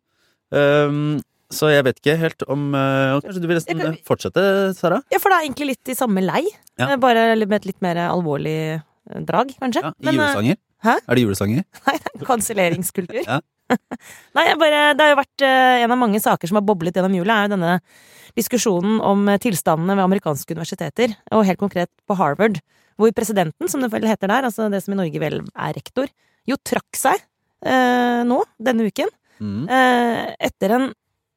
Um, så jeg vet ikke helt om uh, Kanskje du vil nesten kan- fortsette, Sara? Ja, for det er egentlig litt i samme lei. Ja. Bare med et litt mer alvorlig drag, kanskje. Ja, Men, julesanger? hæ? Er det julesanger? Nei, det er kanselleringskultur. Ja. Nei, bare, det har jo vært en av mange saker som har boblet gjennom jula, er jo denne diskusjonen om tilstandene ved amerikanske universiteter, og helt konkret på Harvard, hvor presidenten, som det vel heter der, altså det som i Norge vel er rektor, jo trakk seg eh, nå, denne uken, Mm. eh, etter en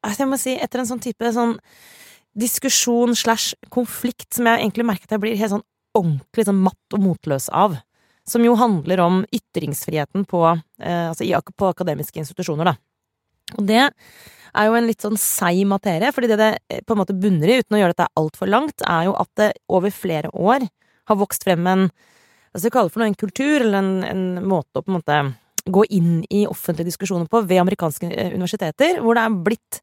altså jeg må si, etter en sånn type sånn diskusjon slash konflikt som jeg egentlig merker at jeg blir helt sånn ordentlig sånn matt og motløs av. Som jo handler om ytringsfriheten på, eh, altså i, på akademiske institusjoner, da. Og det er jo en litt sånn seig materie, fordi det det eh, på en måte bunner i, uten å gjøre dette altfor langt, er jo at det over flere år har vokst frem en hva skal vi kalle det for noe, en kultur, eller en, en måte å på en måte gå inn i offentlige diskusjoner på ved amerikanske eh, universiteter, hvor det er blitt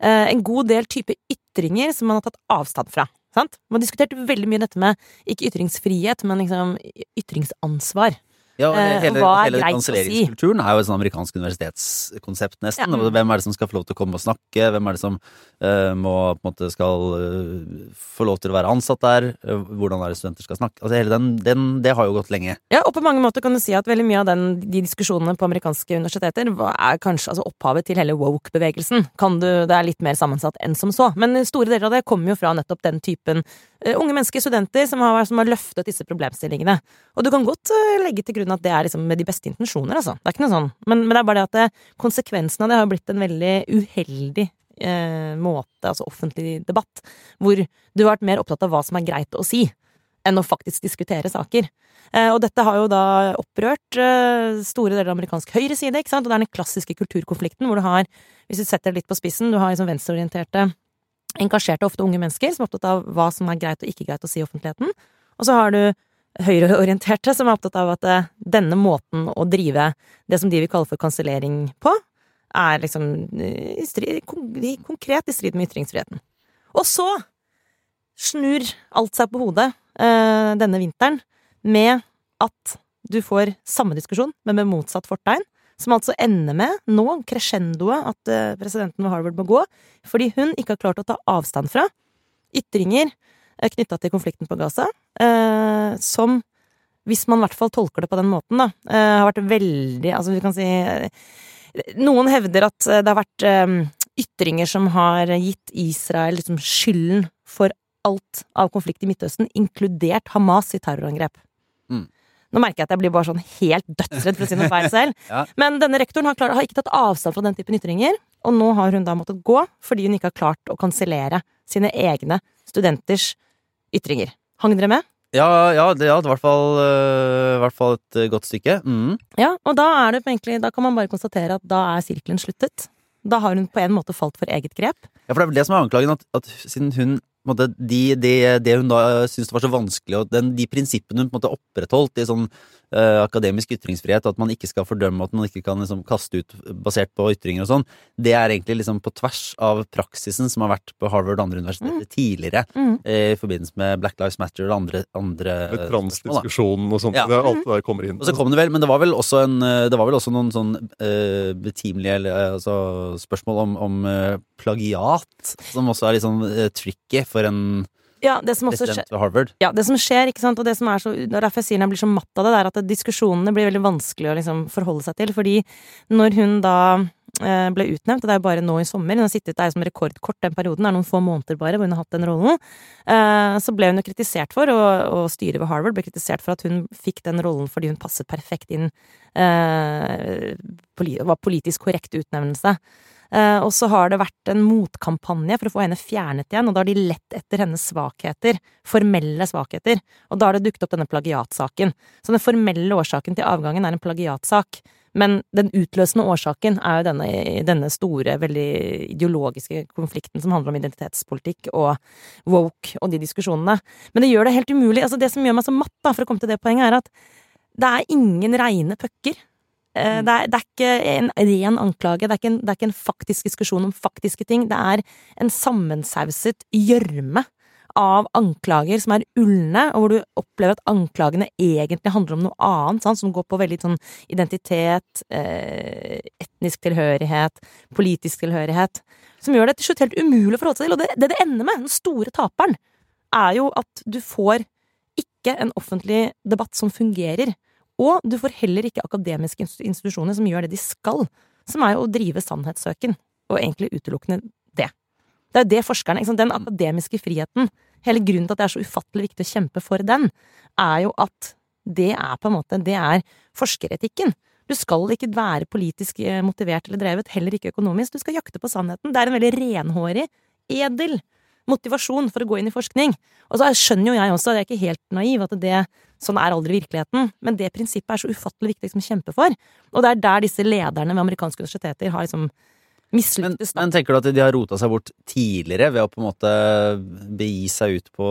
eh, en god del type ytringer som man har tatt avstand fra. Sant? Man har diskutert veldig mye dette med ikke ytringsfrihet, men liksom ytringsansvar. Ja, Eh, hele, hva er hele greit å si? er jo et sånn amerikansk universitetskonsept, nesten. Ja. Hvem er det som skal få lov til å komme og snakke? Hvem er det som uh, må måte skal uh, få lov til å være ansatt der? Hvordan er det studenter skal snakke? Altså den, den Det har jo gått lenge. Ja, og på mange måter kan du si at veldig mye av den, de diskusjonene på amerikanske universiteter er kanskje altså opphavet til hele woke-bevegelsen. Det er litt mer sammensatt enn som så. Men store deler av det kommer jo fra nettopp den typen unge mennesker, studenter, som har, som har løftet disse problemstillingene. Og du kan godt eh, legge til grunn at det er liksom med de beste intensjoner, altså. Det er ikke noe sånn. Men, men det er bare det at det, konsekvensen av det har blitt en veldig uheldig eh, måte, altså offentlig debatt, hvor du har vært mer opptatt av hva som er greit å si, enn å faktisk diskutere saker. Eh, og dette har jo da opprørt eh, store deler av amerikansk høyreside, ikke sant, og det er den klassiske kulturkonflikten hvor du har, hvis du setter det litt på spissen, du har liksom venstreorienterte engasjerte, ofte unge mennesker, som er opptatt av hva som er greit og ikke greit å si i offentligheten. Og så har du høyreorienterte, som er opptatt av at eh, denne måten å drive det som de vil kalle for kansellering på, er liksom i strid, konkret i strid med ytringsfriheten. Og så snur alt seg på hodet eh, denne vinteren med at du får samme diskusjon, men med motsatt fortegn. Som altså ender med, nå, crescendoet, at eh, presidenten ved Harvard må gå fordi hun ikke har klart å ta avstand fra ytringer eh, knytta til konflikten på Gaza, eh, som, hvis man i hvert fall tolker det på den måten, da, har vært veldig Altså, vi kan si Noen hevder at det har vært ytringer som har gitt Israel liksom skylden for alt av konflikt i Midtøsten, inkludert Hamas i terrorangrep. Nå merker jeg at jeg blir bare sånn helt dødsredd for å si noe feil selv. Ja. Men denne rektoren har, klart, har ikke tatt avstand fra den typen ytringer, og nå har hun da måttet gå fordi hun ikke har klart å kansellere sine egne studenters ytringer. Hang dere med? Ja, ja, det, er i hvert fall, øh, hvert fall et øh, godt stykke. Mm. Ja, og da er det egentlig Da kan man bare konstatere at da er sirkelen sluttet. Da har hun på en måte falt for eget grep. Ja, for det er vel det som er anklagen, at, at siden hun måte, de, de, Det hun da syntes var så vanskelig, og den, de prinsippene hun på en måte opprettholdt i sånn uh, akademisk ytringsfrihet, og at man ikke skal fordømme, at man ikke kan liksom, kaste ut basert på ytringer og sånn, det er egentlig liksom på tvers av praksisen som har vært på Harvard og andre universiteter tidligere, Mm. Uh, i forbindelse med Black Lives Matter og andre, andre Med transdiskusjonen og sånt. Ja. Det alt det der kommer inn. Og så kom det vel, men det var vel også, en, eh, det var vel også noen sånn uh, betimelige eller, altså, spørsmål om, om plagiat, som også er litt sånn tricky for en Ja, det som også skjer ved Harvard. Ja, det som skjer, ikke sant, og det som er så og Derfor jeg sier jeg blir så matt av det, det er at diskusjonene blir veldig vanskelig å liksom forholde seg til. Fordi når hun da eh, ble utnevnt, og det er jo bare nå i sommer, hun har sittet der som rekordkort den perioden, det er noen få måneder bare hvor hun har hatt den rollen, eh, så ble hun jo kritisert for, og, og styret ved Harvard ble kritisert for at hun fikk den rollen fordi hun passet perfekt inn eh, var politisk korrekt utnevnelse. Eh, og så har det vært en motkampanje for å få henne fjernet igjen, og da har de lett etter hennes svakheter, formelle svakheter, og da har det dukket opp denne plagiatsaken. Så den formelle årsaken til avgangen er en plagiatsak, men den utløsende årsaken er jo denne, denne store, veldig ideologiske konflikten som handler om identitetspolitikk og woke og de diskusjonene. Men det gjør det helt umulig. Altså, det som gjør meg så matt, da, for å komme til det poenget, er at det er ingen reine pucker. Eh, Det er, det er ikke en ren anklage, det er, ikke en, det er ikke en faktisk diskusjon om faktiske ting. Det er en sammensauset gjørme av anklager som er ulne, og hvor du opplever at anklagene egentlig handler om noe annet, sant? som går på veldig sånn identitet, eh, etnisk tilhørighet, politisk tilhørighet, som gjør det til slutt helt umulig å forholde seg til. Og det det, det ender med, den store taperen, er jo at du får ikke en offentlig debatt som fungerer. Og du får heller ikke akademiske institusjoner som gjør det de skal, som er jo å drive sannhetssøken, og egentlig utelukkende det. Det er det forskerne? Den akademiske friheten, hele grunnen til at det er så ufattelig viktig å kjempe for den, er jo at det er på en måte, det er forskeretikken. Du skal ikke være politisk eh, motivert eller drevet, heller ikke økonomisk. Du skal jakte på sannheten. Det er en veldig renhårig, edel motivasjon for å gå inn i forskning. Og så skjønner jo jeg også, jeg er ikke helt naiv, at det, sånn er aldri virkeligheten, men det prinsippet er så ufattelig viktig liksom, å kjempe for. Og det er der disse lederne ved amerikanske universiteter har liksom mislyktes. Men, men tenker du at de har rota seg bort tidligere ved å på en måte begi seg ut på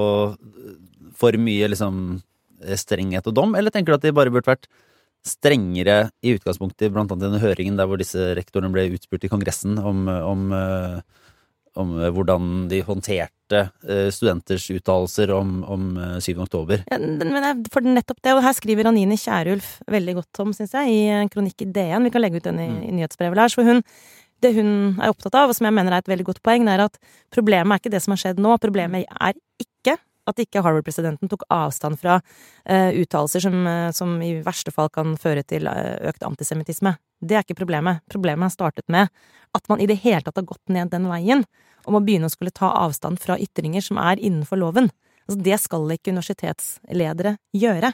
for mye liksom strenghet og dom, eller tenker du at de bare burde vært strengere i utgangspunktet, blant annet i denne høringen der hvor disse rektorene ble utspurt i Kongressen om, om, eh, om eh, hvordan de håndterte eh, studenters uttalelser om, om eh, 7. oktober? Ja, men for nettopp det, og her skriver Anine Kierulf veldig godt om, syns jeg, i en kronikk i DN. Vi kan legge ut den i, i nyhetsbrevet, Lars. For hun, det hun er opptatt av, og som jeg mener er et veldig godt poeng, er at problemet er ikke det som har skjedd nå. Problemet er ikke at ikke Harvard-presidenten tok avstand fra uh, uttalelser som, eh, som i verste fall kan føre til eh, økt antisemittisme. Det er ikke problemet. Problemet har startet med at man i det hele tatt har gått ned den veien om å begynne å skulle ta avstand fra ytringer som er innenfor loven. Altså, det skal ikke universitetsledere gjøre.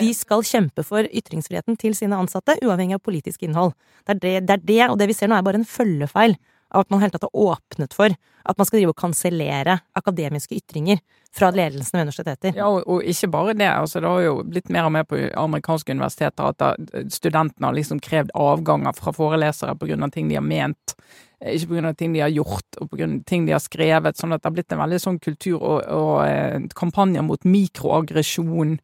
De skal kjempe for ytringsfriheten til sine ansatte, uavhengig av politisk innhold. Det er det, det, er det og det vi ser nå, er bare en følgefeil av at man helt tatt har åpnet for at man skal drive og kansellere akademiske ytringer fra ledelsen ved universiteter. ja, og, og ikke bare det. altså Det har jo blitt mer og mer på amerikanske universiteter at da, studentene har liksom krevd avganger fra forelesere av ting de har ment. eh, Ikke av ting de har gjort, og på grunn av ting de har skrevet. Sånn at det har blitt en veldig sånn kultur og, og eh, kampanjer mot mikroaggresjon.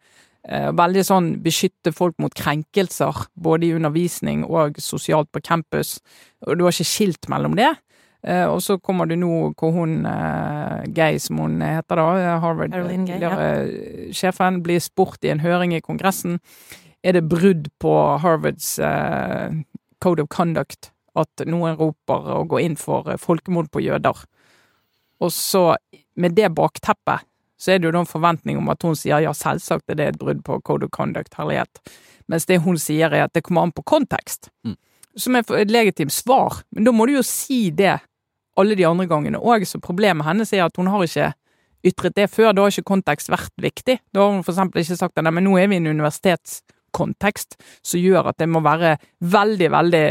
Eh, veldig sånn beskytte folk mot krenkelser, både i undervisning og sosialt på campus. Og du har ikke skilt mellom det. Eh, og så kommer du nå hvor hun eh, Gay, som hun heter da, Harvard-sjefen, ja. blir spurt i en høring i Kongressen er det brudd på Harvards code of conduct at noen roper og går inn for folkemord på jøder. Og så, med det bakteppet, så er det jo da en forventning om at hun sier ja, selvsagt er det et brudd på code of conduct, herlighet. Mens det hun sier er at det kommer an på kontekst. Mm. Som er et legitimt svar. Men da må du jo si det alle de andre gangene òg. Så problemet hennes er at hun har ikke ytret det før. Da har ikke kontekst vært viktig. Da har hun for eksempel ikke sagt at nei, men nå er vi i en universitetskontekst som gjør at det må være veldig, veldig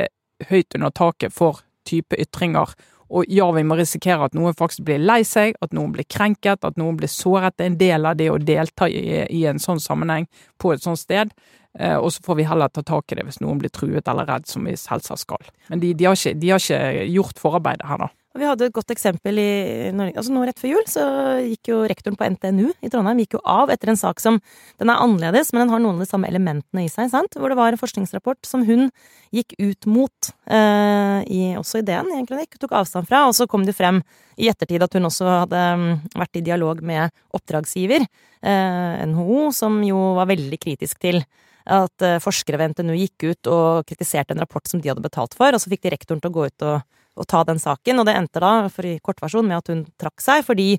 høyt under taket for type ytringer. Og ja, vi må risikere at noen faktisk blir lei seg, at noen blir krenket, at noen blir såret. Det er en del av det å delta i, i en sånn sammenheng på et sånt sted. Eh, og så får vi heller ta tak i det hvis noen blir truet eller redd, som vi selvsagt skal. Men de, de, har ikke, de har ikke gjort forarbeidet her, da. Og vi hadde et godt eksempel i Norge. Altså nå rett før jul så gikk jo rektoren på NTNU i Trondheim gikk jo av etter en sak som Den er annerledes, men den har noen av de samme elementene i seg, sant? Hvor det var en forskningsrapport som hun gikk ut mot, eh, i, også i DN, egentlig, ikke tok avstand fra. Og så kom det frem i ettertid at hun også hadde mm, vært i dialog med oppdragsgiver, eh, NHO, som jo var veldig kritisk til at eh, forskere ved NTNU gikk ut og kritiserte en rapport som de hadde betalt for, og så fikk de rektoren til å gå ut og, og ta den saken, og det endte da, for i kortversjon, med at hun trakk seg, fordi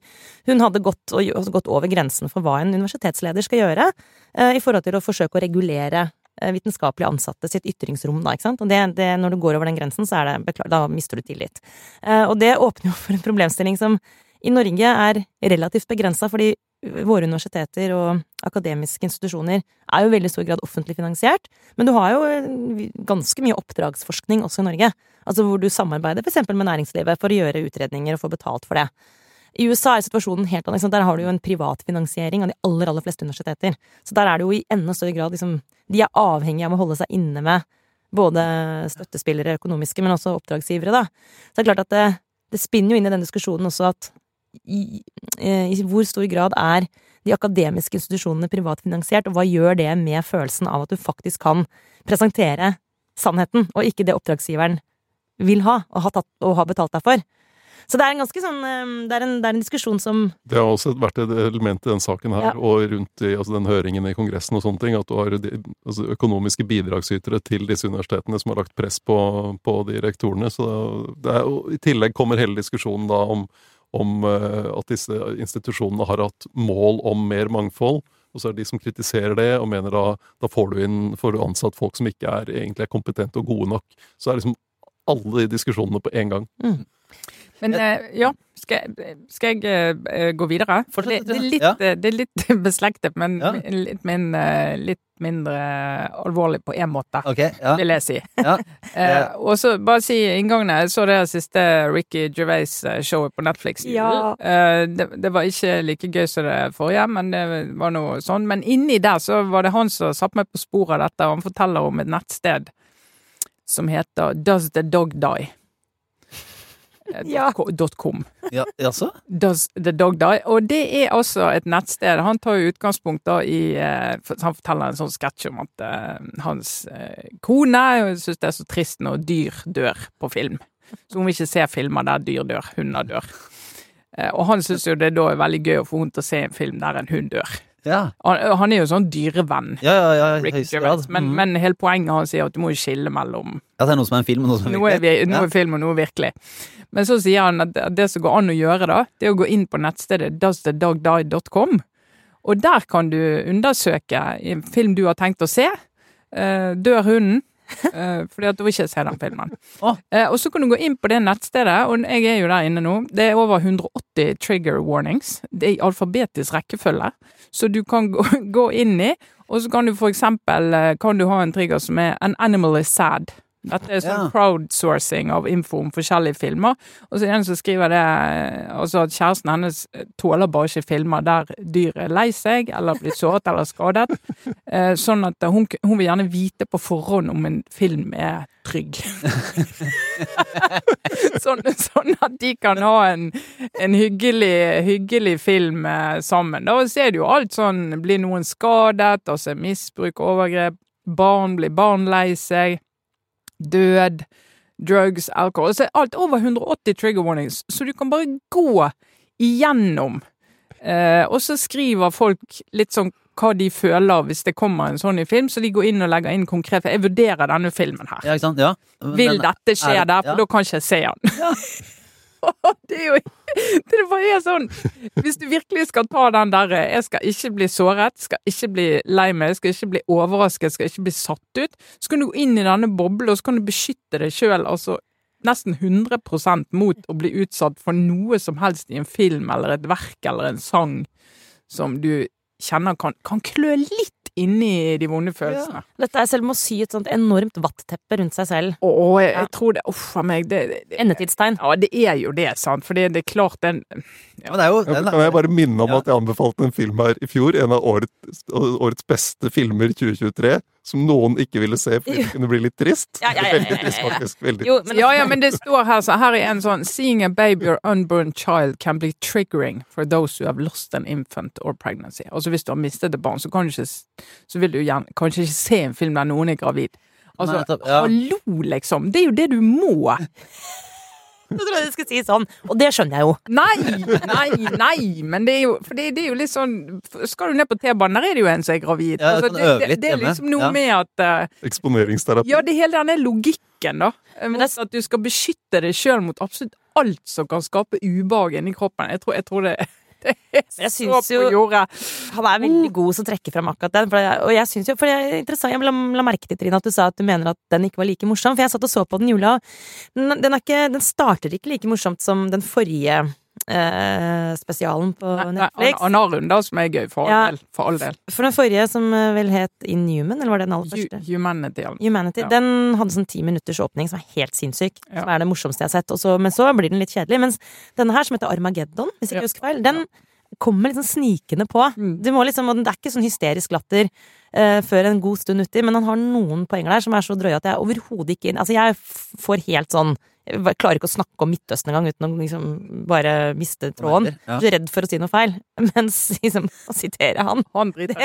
hun hadde gått, gått over grensen for hva en universitetsleder skal gjøre, eh, i forhold til å forsøke å regulere eh, vitenskapelig ansatte sitt ytringsrom, da, ikke sant. Og det, det, når du går over den grensen, så er det beklar, da mister du tillit. Eh, og det åpner jo for en problemstilling som i Norge er relativt begrensa, fordi våre universiteter og akademiske institusjoner er jo i veldig stor grad offentlig finansiert, men du har jo eh, ganske mye oppdragsforskning også i Norge. Altså hvor du samarbeider eksempel med næringslivet for å gjøre utredninger og få betalt for det. I USA er situasjonen helt annerledes. Der har du jo en privatfinansiering av de aller, aller fleste universiteter. Så der er det jo i enda større grad liksom De er avhengige av å holde seg inne med både støttespillere økonomiske, men også oppdragsgivere, da. Så det er klart at det, det spinner jo inn i den diskusjonen også at i, eh, i hvor stor grad er de akademiske institusjonene privatfinansiert, og hva gjør det med følelsen av at du faktisk kan presentere sannheten, og ikke det oppdragsgiveren vil ha, og har, tatt, og har betalt deg for? Så det er en ganske sånn eh, Det er en, det er en diskusjon som Det har også vært et element i den saken her, Ja. og rundt i altså den høringen i Kongressen og sånne ting, at du har de, altså økonomiske bidragsytere til disse universitetene som har lagt press på, på de rektorene. Så det er, og I tillegg kommer hele diskusjonen da om, om eh, at disse institusjonene har hatt mål om mer mangfold. Og så er det de som kritiserer det, og mener da da får du, inn, får du ansatt folk som ikke er egentlig er kompetente og gode nok. Så er liksom alle de diskusjonene på en gang. Men eh, ja, skal, jeg- skal jeg eh, gå videre? Det, det, er litt, ja. eh, det er litt beslektet, men Ja. litt, min, litt mindre alvorlig på én måte, okay, ja. vil jeg si. Eh, og så bare si inngangene. Jeg så det siste Ricky Gervais-showet på Netflix. Ja. Eh, det, det var ikke like gøy som det forrige, men det var noe sånn. Men inni der så var det han som satte meg på sporet av dette, og han forteller om et nettsted som heter Does the Dog Die? Ja. .com. ja altså? Does the Dog Die? Og det er altså et nettsted. Han tar jo utgangspunkt da i eh, Han forteller en sånn sketsj om at eh, hans eh, kone syns det er så trist når dyr dør på film. Så hun vil ikke se filmer der dyr dør, hunder dør. Eh, og han syns jo det da er veldig gøy å få henne til å se en film der en hund dør. Ja. Han, han er jo sånn dyrevenn. Ja, ja, ja, Rick Gervais. Men, mm. men hele poenget hans er at du må jo skille mellom Ja, det er noe som er en film, og noe som er noe er, vi, virkelig. noe er film og noe virkelig. Men så sier han at det- som går an å gjøre, da, det er å gå inn på nettstedet doesthedogdie.com. Og der kan du undersøke en film du har tenkt å se. Eh, dør hunden? Uh, fordi at du ikke se den filmen. Oh. Uh, og så kan du gå inn på det nettstedet, og jeg er jo der inne nå. Det er over 180 trigger warnings. Det er i alfabetisk rekkefølge. Så du kan gå, gå inn i, og så kan du for eksempel eh, kan du ha en trigger som er 'An animal is sad'. Dette er sånn Ja. crowdsourcing av info om forskjellige filmer. Og så er det en som skriver det eh, altså at kjæresten hennes tåler bare ikke filmer der dyr er lei seg, eller blir såret eller skadet. Eh, Sånn at hun, hun vil gjerne vite på forhånd om en film er trygg. sånn, sånn at de kan ha en, en hyggelig, hyggelig film eh, sammen. Da ser du jo alt sånn Blir noen skadet? Altså misbruk, overgrep. Barn blir barn lei seg. Død. Drugs, alkohol. Så alt over 180 trigger warnings, så du kan bare gå igjennom. Eh, og så skriver folk litt sånn hva de føler hvis det kommer en sånn i film, så de går inn og legger inn konkret. For jeg vurderer denne filmen her. Ja? Ja. Vil dette skje er- der, for ja. da kan ikke jeg se den. det er jo Det bare er sånn Hvis du virkelig skal ta den der Jeg skal ikke bli såret, skal ikke bli lei meg, skal ikke bli overrasket, skal ikke bli satt ut. Så kan du gå inn i denne boblen, og så kan du beskytte deg sjøl altså nesten 100% mot å bli utsatt for noe som helst i en film eller et verk eller en sang som du kjenner kan, kan klø litt inni de vonde følelsene. Dette er selv med å sy et sånt enormt vatteppe rundt seg selv. Å, jeg, Ja. jeg tror det Uff a meg. Det, det, det, Endetidstegn. ja, det er jo det, sant. For det, er klart den Ja, det er jo Ja, den, kan jeg bare minne om Ja. at jeg anbefalte en film her i fjor, en av årets, årets beste filmer 2023, som noen ikke ville se fordi det kunne bli litt trist. Ja, ja, ja, ja, Veldig ja, trist, faktisk. Veldig Jo, men Ja, ja, men det står her så Her er en sånn Seeing a baby or unborn child can be triggering for those who have lost an infant or pregnancy. Altså hvis du har mistet et barn, så kan du ikke Så vil du gjerne kanskje ikke se en film der noen er gravid. Altså, Nei, ja. hallo, liksom. Det er jo det du må. Jeg trodde du skulle si sånn, og det skjønner jeg jo. Nei, nei, nei! Men det er jo, for det, det er jo litt sånn Skal du ned på T-banen, der er det jo en som er gravid. Ja, Altså, kan det, det, det er liksom noe Ja. med at uh, Eksponeringsterapi. Ja, det hele den er logikken, da. Mot det er- at du skal beskytte deg sjøl mot absolutt alt som kan skape ubehag inni kroppen. Jeg tror, jeg tror det, det er Jeg så på jo- Han er veldig god som trekker fram akkurat den. For jeg, og jeg synes jo, for det er interessant, jeg la, la merke til Trine, at du sa at du mener at den ikke var like morsom. For jeg satt og så på den jula, jula. Den, den, ikke, den starter ikke like morsomt som den forrige eh, spesialen på Nei, Netflix. An- Anarund, da, som er gøy, for all Ja. del. For all del. For den forrige, som eh, vel het Inhuman, eller var det den aller første? Humanity. Humanity. Ja. Den hadde sånn ti minutters åpning som er helt sinnssyk. Ja. Som er det morsomste jeg har sett. Også, men så blir den litt kjedelig. Mens denne her, som heter Armageddon, hvis jeg Ja. husker feil, den kommer sånn snikende på. Mm. Du må liksom, og det er ikke sånn hysterisk latter uh, før en god stund uti, men han har noen poenger der som er så drøye at jeg overhodet ikke Altså, jeg får helt sånn jeg klarer ikke å snakke om Midtøsten engang uten å liksom bare miste tråden. Ja. Er redd for å si noe feil. Mens liksom, å sitere han Han det.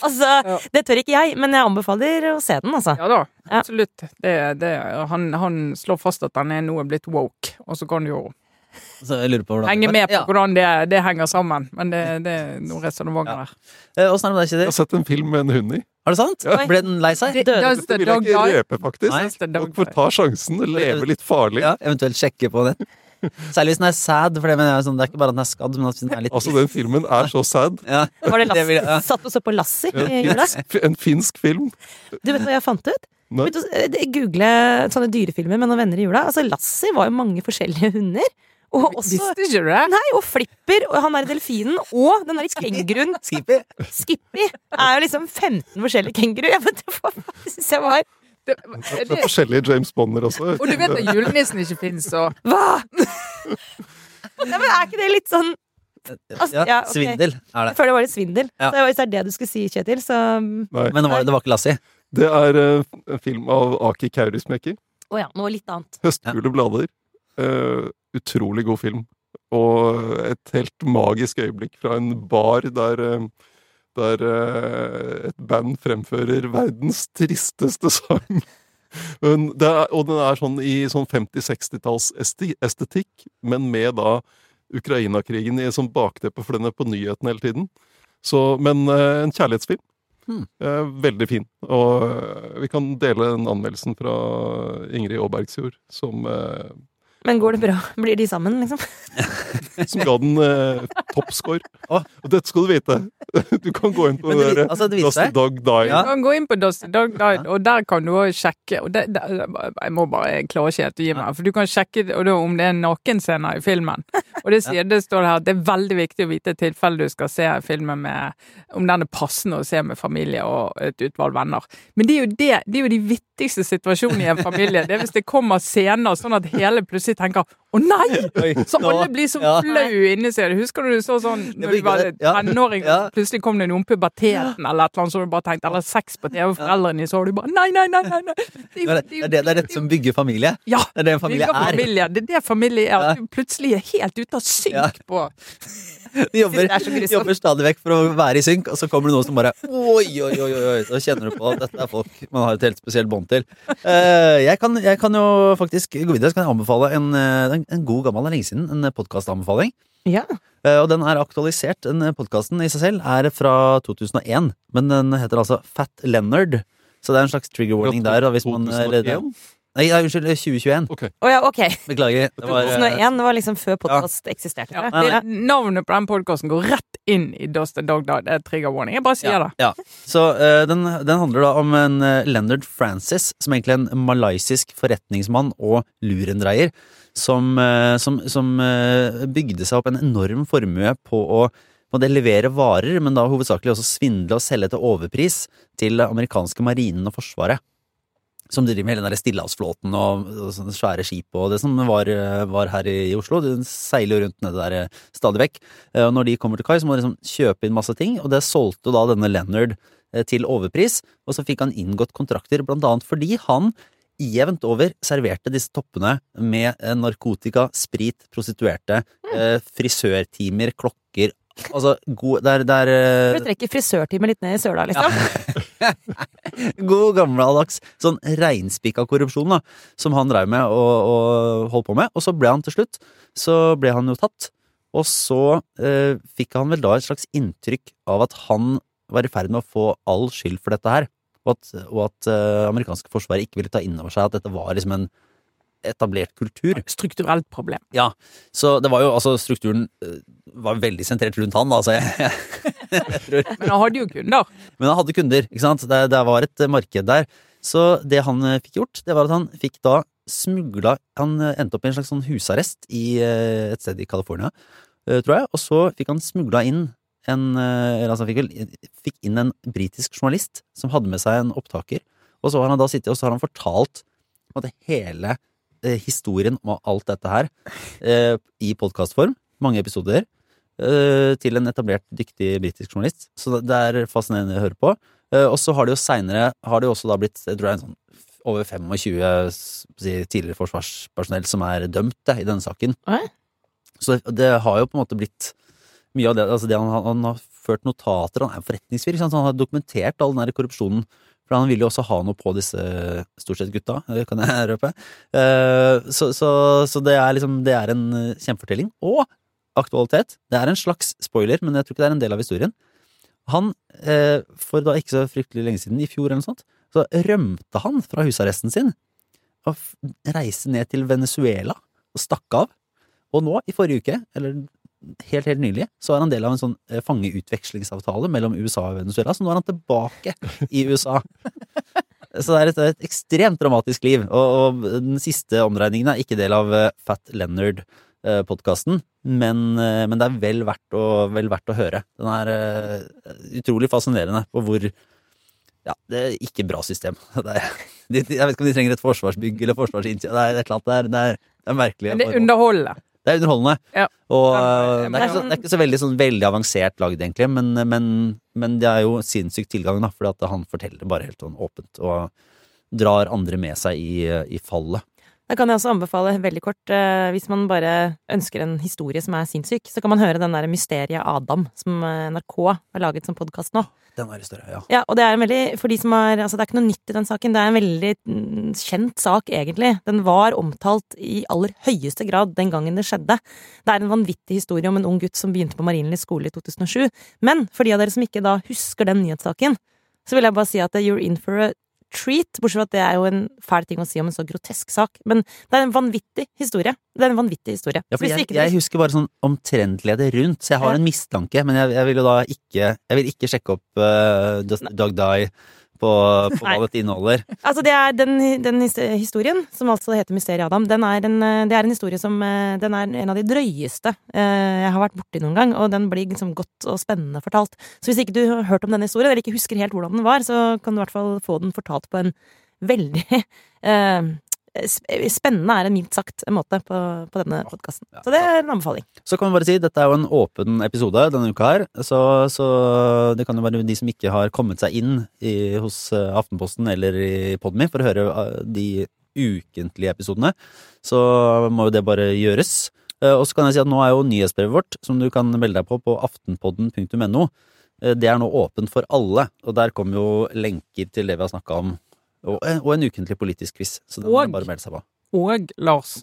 Altså, Ja. det tør ikke jeg, men jeg anbefaler å se den, altså. Ja da, absolutt. Det, det, han, han slår fast at han er nå blitt woke, og så kan du jo Så jeg lurer på hvordan henge med på Ja. hvordan det, det henger sammen. Men det, det er noen resonnementer Ja. der. Eh, Åssen er det med deg, Jeg har sett en film med en hund i. Er det sant? Ja. Ble den lei seg? Det- Døde. Det vil jeg ikke røpe, faktisk. Folk får ta sjansen leve litt farlig. Ja, eventuelt sjekke på den. Særlig hvis den er sad, for det, mener jeg, sånn, det er ikke bare at den er skadd, men at den er litt Altså, den filmen er så sad. ja. Var det jeg- ja. Satt og så på Lassi? En finsk, en finsk film. Du vet hva jeg fant ut? Nei. Begynte å eh, google sånne dyrefilmer med noen venner i jula. Altså, Lassi var jo mange forskjellige hunder. Og også Visste ikke du det? Nei, og Flipper, og han er delfinen, og den derre kenguruen Skippy. Skippy er jo liksom 15 forskjellige kenguruer. Det syns jeg var det, Det det er forskjellige James Bonder også. og du vet at julenissen ikke fins, og Hva?! Nei, men er ikke det litt sånn Altså, Ja, ja, okay. svindel er det. Jeg føler det var litt svindel. Ja. Så hvis det er det du skulle si, Kjetil, så Nei. Men det var, det var ikke Lassi? Det er uh, en film av Aki Kaurismäki. Å ja, noe litt annet. 'Høstgule blader'. Eh, utrolig god film. Og et helt magisk øyeblikk fra en bar der, eh, der eh, et band fremfører verdens tristeste sang. Men er, og den er sånn i sånn 50-60-talls estetikk, men med da Ukraina-krigen som bakteppe, for den er på nyhetene hele tiden. Så, men eh, en kjærlighetsfilm. Hmm. Veldig fin. Og vi kan dele den anmeldelsen fra Ingrid Aabergsjord, som Men går det bra? Blir de sammen, liksom? som ga den eh, toppscore. Ah, Og dette skal du vite. Du kan gå inn på Men det, det vi- altså, det Dusty Dog Die. Ja. Du kan gå inn på Dusty Dog Dine, og der kan du òg sjekke og det, det, Jeg må bare jeg klarer ikke helt å gi meg, for du kan sjekke og da, om det er nakenscener i filmen. Og det, sier, det står her at det er veldig viktig å vite i tilfelle du skal se filmen med Om den er passende å se med familie og et utvalg venner. Men det er jo det, det er jo de vittigste situasjonene i en familie. Det er hvis det kommer scener sånn at hele plutselig tenker å nei! Så alle blir så ja. flau inni seg. Husker du du så sånn når du var tenåring, Ja. plutselig kom det noen puberteten eller et eller annet, så du bare tenkte eller sex på TV, foreldrene dine så du bare nei, nei, nei! nei, nei. Det er Det er det, det, det, det dette som bygger familie. Ja! Det er det en familie er. familie. Det er det familie er. At du plutselig er helt ute av synk på De jobber, er de jobber stadig vekk for å være i synk, og så kommer det noen som bare Oi, oi, oi, oi, Så kjenner du på at dette er folk man har et helt spesielt bånd til. Eh, jeg, kan, jeg kan jo faktisk gå videre. Så kan jeg anbefale en, eh, en, en god gammel, det er lenge siden, en podkastanbefaling. Ja. Eh, og den er aktualisert. Den podkasten i seg selv er fra 2001, men den heter altså Fat Leonard. Så det er en slags trigger warning der. Hvis man, eller, 2001? Nei, nei, unnskyld, 2021. Ok. Oh, ja, ok. Beklager. Det var, eh, 2001 var liksom før podkast eksisterte. ja, ja. Navnet på den podkasten går rett inn i Dust and Dog. Det er trigger warning. Jeg bare sier det. Ja. Så uh, den, den handler da om en uh, Leonard Francis, som egentlig er en malaysisk forretningsmann og lurendreier, som, uh, som, som eh, bygde seg opp en enorm formue på å på det levere varer, men da hovedsakelig også svindle og selge til overpris til amerikanske marinen og forsvaret. Som driver med hele den stillehavsflåten og, og sånne svære skip og det som var, var her i, i Oslo. De seiler jo rundt nede der eh, stadig vekk. Eh, Og når de kommer til kai, så må de liksom kjøpe inn masse ting, og det solgte da denne Leonard eh, til overpris, og så fikk han inngått kontrakter, blant annet fordi han jevnt over serverte disse toppene med narkotika, sprit, prostituerte, frisørtimer, klokker Altså, god, det er, det er Du trekker frisørtimer litt ned i søla, liksom. God gammeldags sånn reinspikka korrupsjon da, som han drev med og, og holdt på med. Og så ble han til slutt Så ble han jo tatt. Og så eh, fikk han vel da et slags inntrykk av at han var i ferd med å få all skyld for dette her. Og at, og at eh, amerikanske forsvaret ikke ville ta inn over seg at dette var liksom en etablert kultur. Strukturelt problem. Ja, så det var jo altså strukturen eh, var veldig sentrert rundt han, da. så jeg, Men han hadde jo kunder. men han hadde kunder, ikke sant? Det, det var et eh, marked der. Så det han eh, fikk gjort, det var at han fikk da smugla Han eh, endte opp i en slags sånn husarrest i et sted i California, tror jeg. Og så fikk han smugla inn en altså han fikk, vel, fikk inn en britisk journalist som hadde med seg en opptaker. Og så har han da sittet og så har han fortalt måte, hele historien om alt dette her i podkastform. Mange episoder. Eh, til en etablert, dyktig britisk journalist. Så det er fascinerende å høre på. Eh, og så har det jo seinere har det jo også da blitt jeg tror det er en sånn over 25 tidligere forsvarspersonell som er dømt det, i denne saken. Okay. Så det, har jo på en måte blitt mye av det altså det han, han har ført notater, han er jo forretningsfyr, så han har dokumentert all den der korrupsjonen. For han ville jo også ha noe på disse stort sett gutta, eh, kan jeg røpe. Så, så, så det er liksom Det er en kjempefortelling. Og aktualitet. Det er en slags spoiler, men jeg tror ikke det er en del av historien. Han, eh, for da ikke så fryktelig lenge siden, i fjor eller noe sånt, så rømte han fra husarresten sin og reiste ned til Venezuela og stakk av. Og nå, i forrige uke, eller helt, helt nylig, så er han del av en sånn eh, fangeutvekslingsavtale mellom USA og Venezuela, så nå er han tilbake i USA. Så det er et, et ekstremt dramatisk liv, og, og den siste omregningen er ikke del av eh, Fat Leonard-podkasten, men, eh, men det er vel verdt, å, vel verdt å høre. Den er uh, utrolig fascinerende på hvor ja, det er ikke bra system. Er, de, jeg vet ikke om de trenger et forsvarsbygg eller forsvarsinnsats. Det er et eller annet. Det er, det er, er merkelig. Men det er underholdende. Det er underholdende. Ja. Og øh, det, er så, det er ikke så veldig, sånn, veldig avansert lagd, egentlig, men, men, men det er jo sinnssyk tilgang, da, fordi at han forteller bare helt sånn åpent og drar andre med seg i, i fallet. Da kan jeg også anbefale veldig kort, eh, hvis man bare ønsker en historie som er sinnssyk, så kan man høre den der Mysteriet Adam, som eh, NRK har laget som podkast nå. Den er større, ja. Ja, og det er en veldig, for de som har, altså det er ikke noe nytt i den saken, det er en veldig mm, kjent sak, egentlig. Den var omtalt i aller høyeste grad den gangen det skjedde. Det er en vanvittig historie om en ung gutt som begynte på Marienlyst skole i 2007. Men for de av dere som ikke da husker den nyhetssaken, så vil jeg bare si at you're in for a treat, bortsett fra at det er jo en fæl ting å si om en så grotesk sak. Men det er en vanvittig historie. Det er en vanvittig historie. Ja, jeg, jeg husker bare sånn omtrentligheter rundt, så jeg har en mistanke, men jeg, jeg vil jo da ikke Jeg vil ikke sjekke opp uh, Dog Die på, på hva dette inneholder. Altså, det er den, den historien, som altså heter Mysteriet Adam, den er en, det er en historie som eh, Den er en av de drøyeste eh, jeg har vært borti noen gang, og den blir liksom godt og spennende fortalt. Så hvis ikke du har hørt om denne historien, eller ikke husker helt hvordan den var, så kan du i hvert fall få den fortalt på en veldig eh, Spennende er en mildt sagt måte på, på denne podkasten. Så det er en anbefaling. Så kan vi bare si, dette er jo en åpen episode denne uka her, så, så det kan jo være de som ikke har kommet seg inn i, hos eh, Aftenposten eller i Podmy for å høre eh, de ukentlige episodene, så må jo det bare gjøres. Eh, Og så kan jeg si at nå er jo nyhetsbrevet vårt, som du kan melde deg på på aftenpodden.no, det er nå åpent for alle, og der kommer jo lenker til det vi har snakka om, og, eh, og en ukentlig politisk quiz, så den må Og- man bare melde seg på. Og Lars,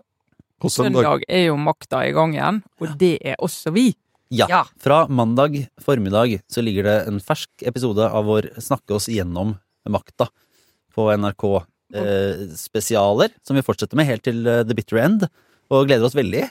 På søndag. søndag er jo makta i gang igjen, og det er også vi. Ja. Ja. Fra mandag formiddag så ligger det en fersk episode av vår Snakke oss gjennom makta på NRK. Eh, spesialer, som vi fortsetter med helt til eh, The Bitter End, og gleder oss veldig.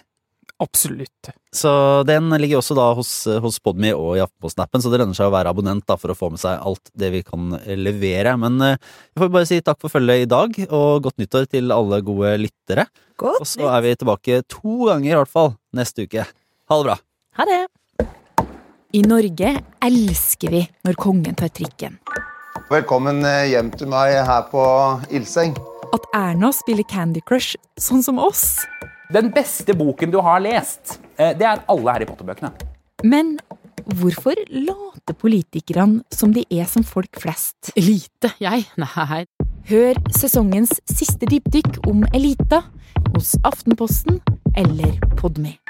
Absolutt. Så den ligger også da hos, hos Podme og i Aftenposten-appen, så det lønner seg å være abonnent da for å få med seg alt det vi kan levere. Men eh, vi får bare si takk for følget i dag, og godt nyttår til alle gode lyttere. Godt Og så er vi tilbake to ganger i hvert fall neste uke. Ha det bra. Ha det! I Norge elsker vi når kongen tar trikken. Velkommen eh, hjem til meg her på Ildseng. At Erna spiller Candy Crush sånn som oss. Den beste boken du har lest, eh, det er alle Harry Potter-bøkene. Men hvorfor later politikerne som de er som folk flest? Elite, jeg? Nei. Hør sesongens siste dypdykk om elita hos Aftenposten eller Podme.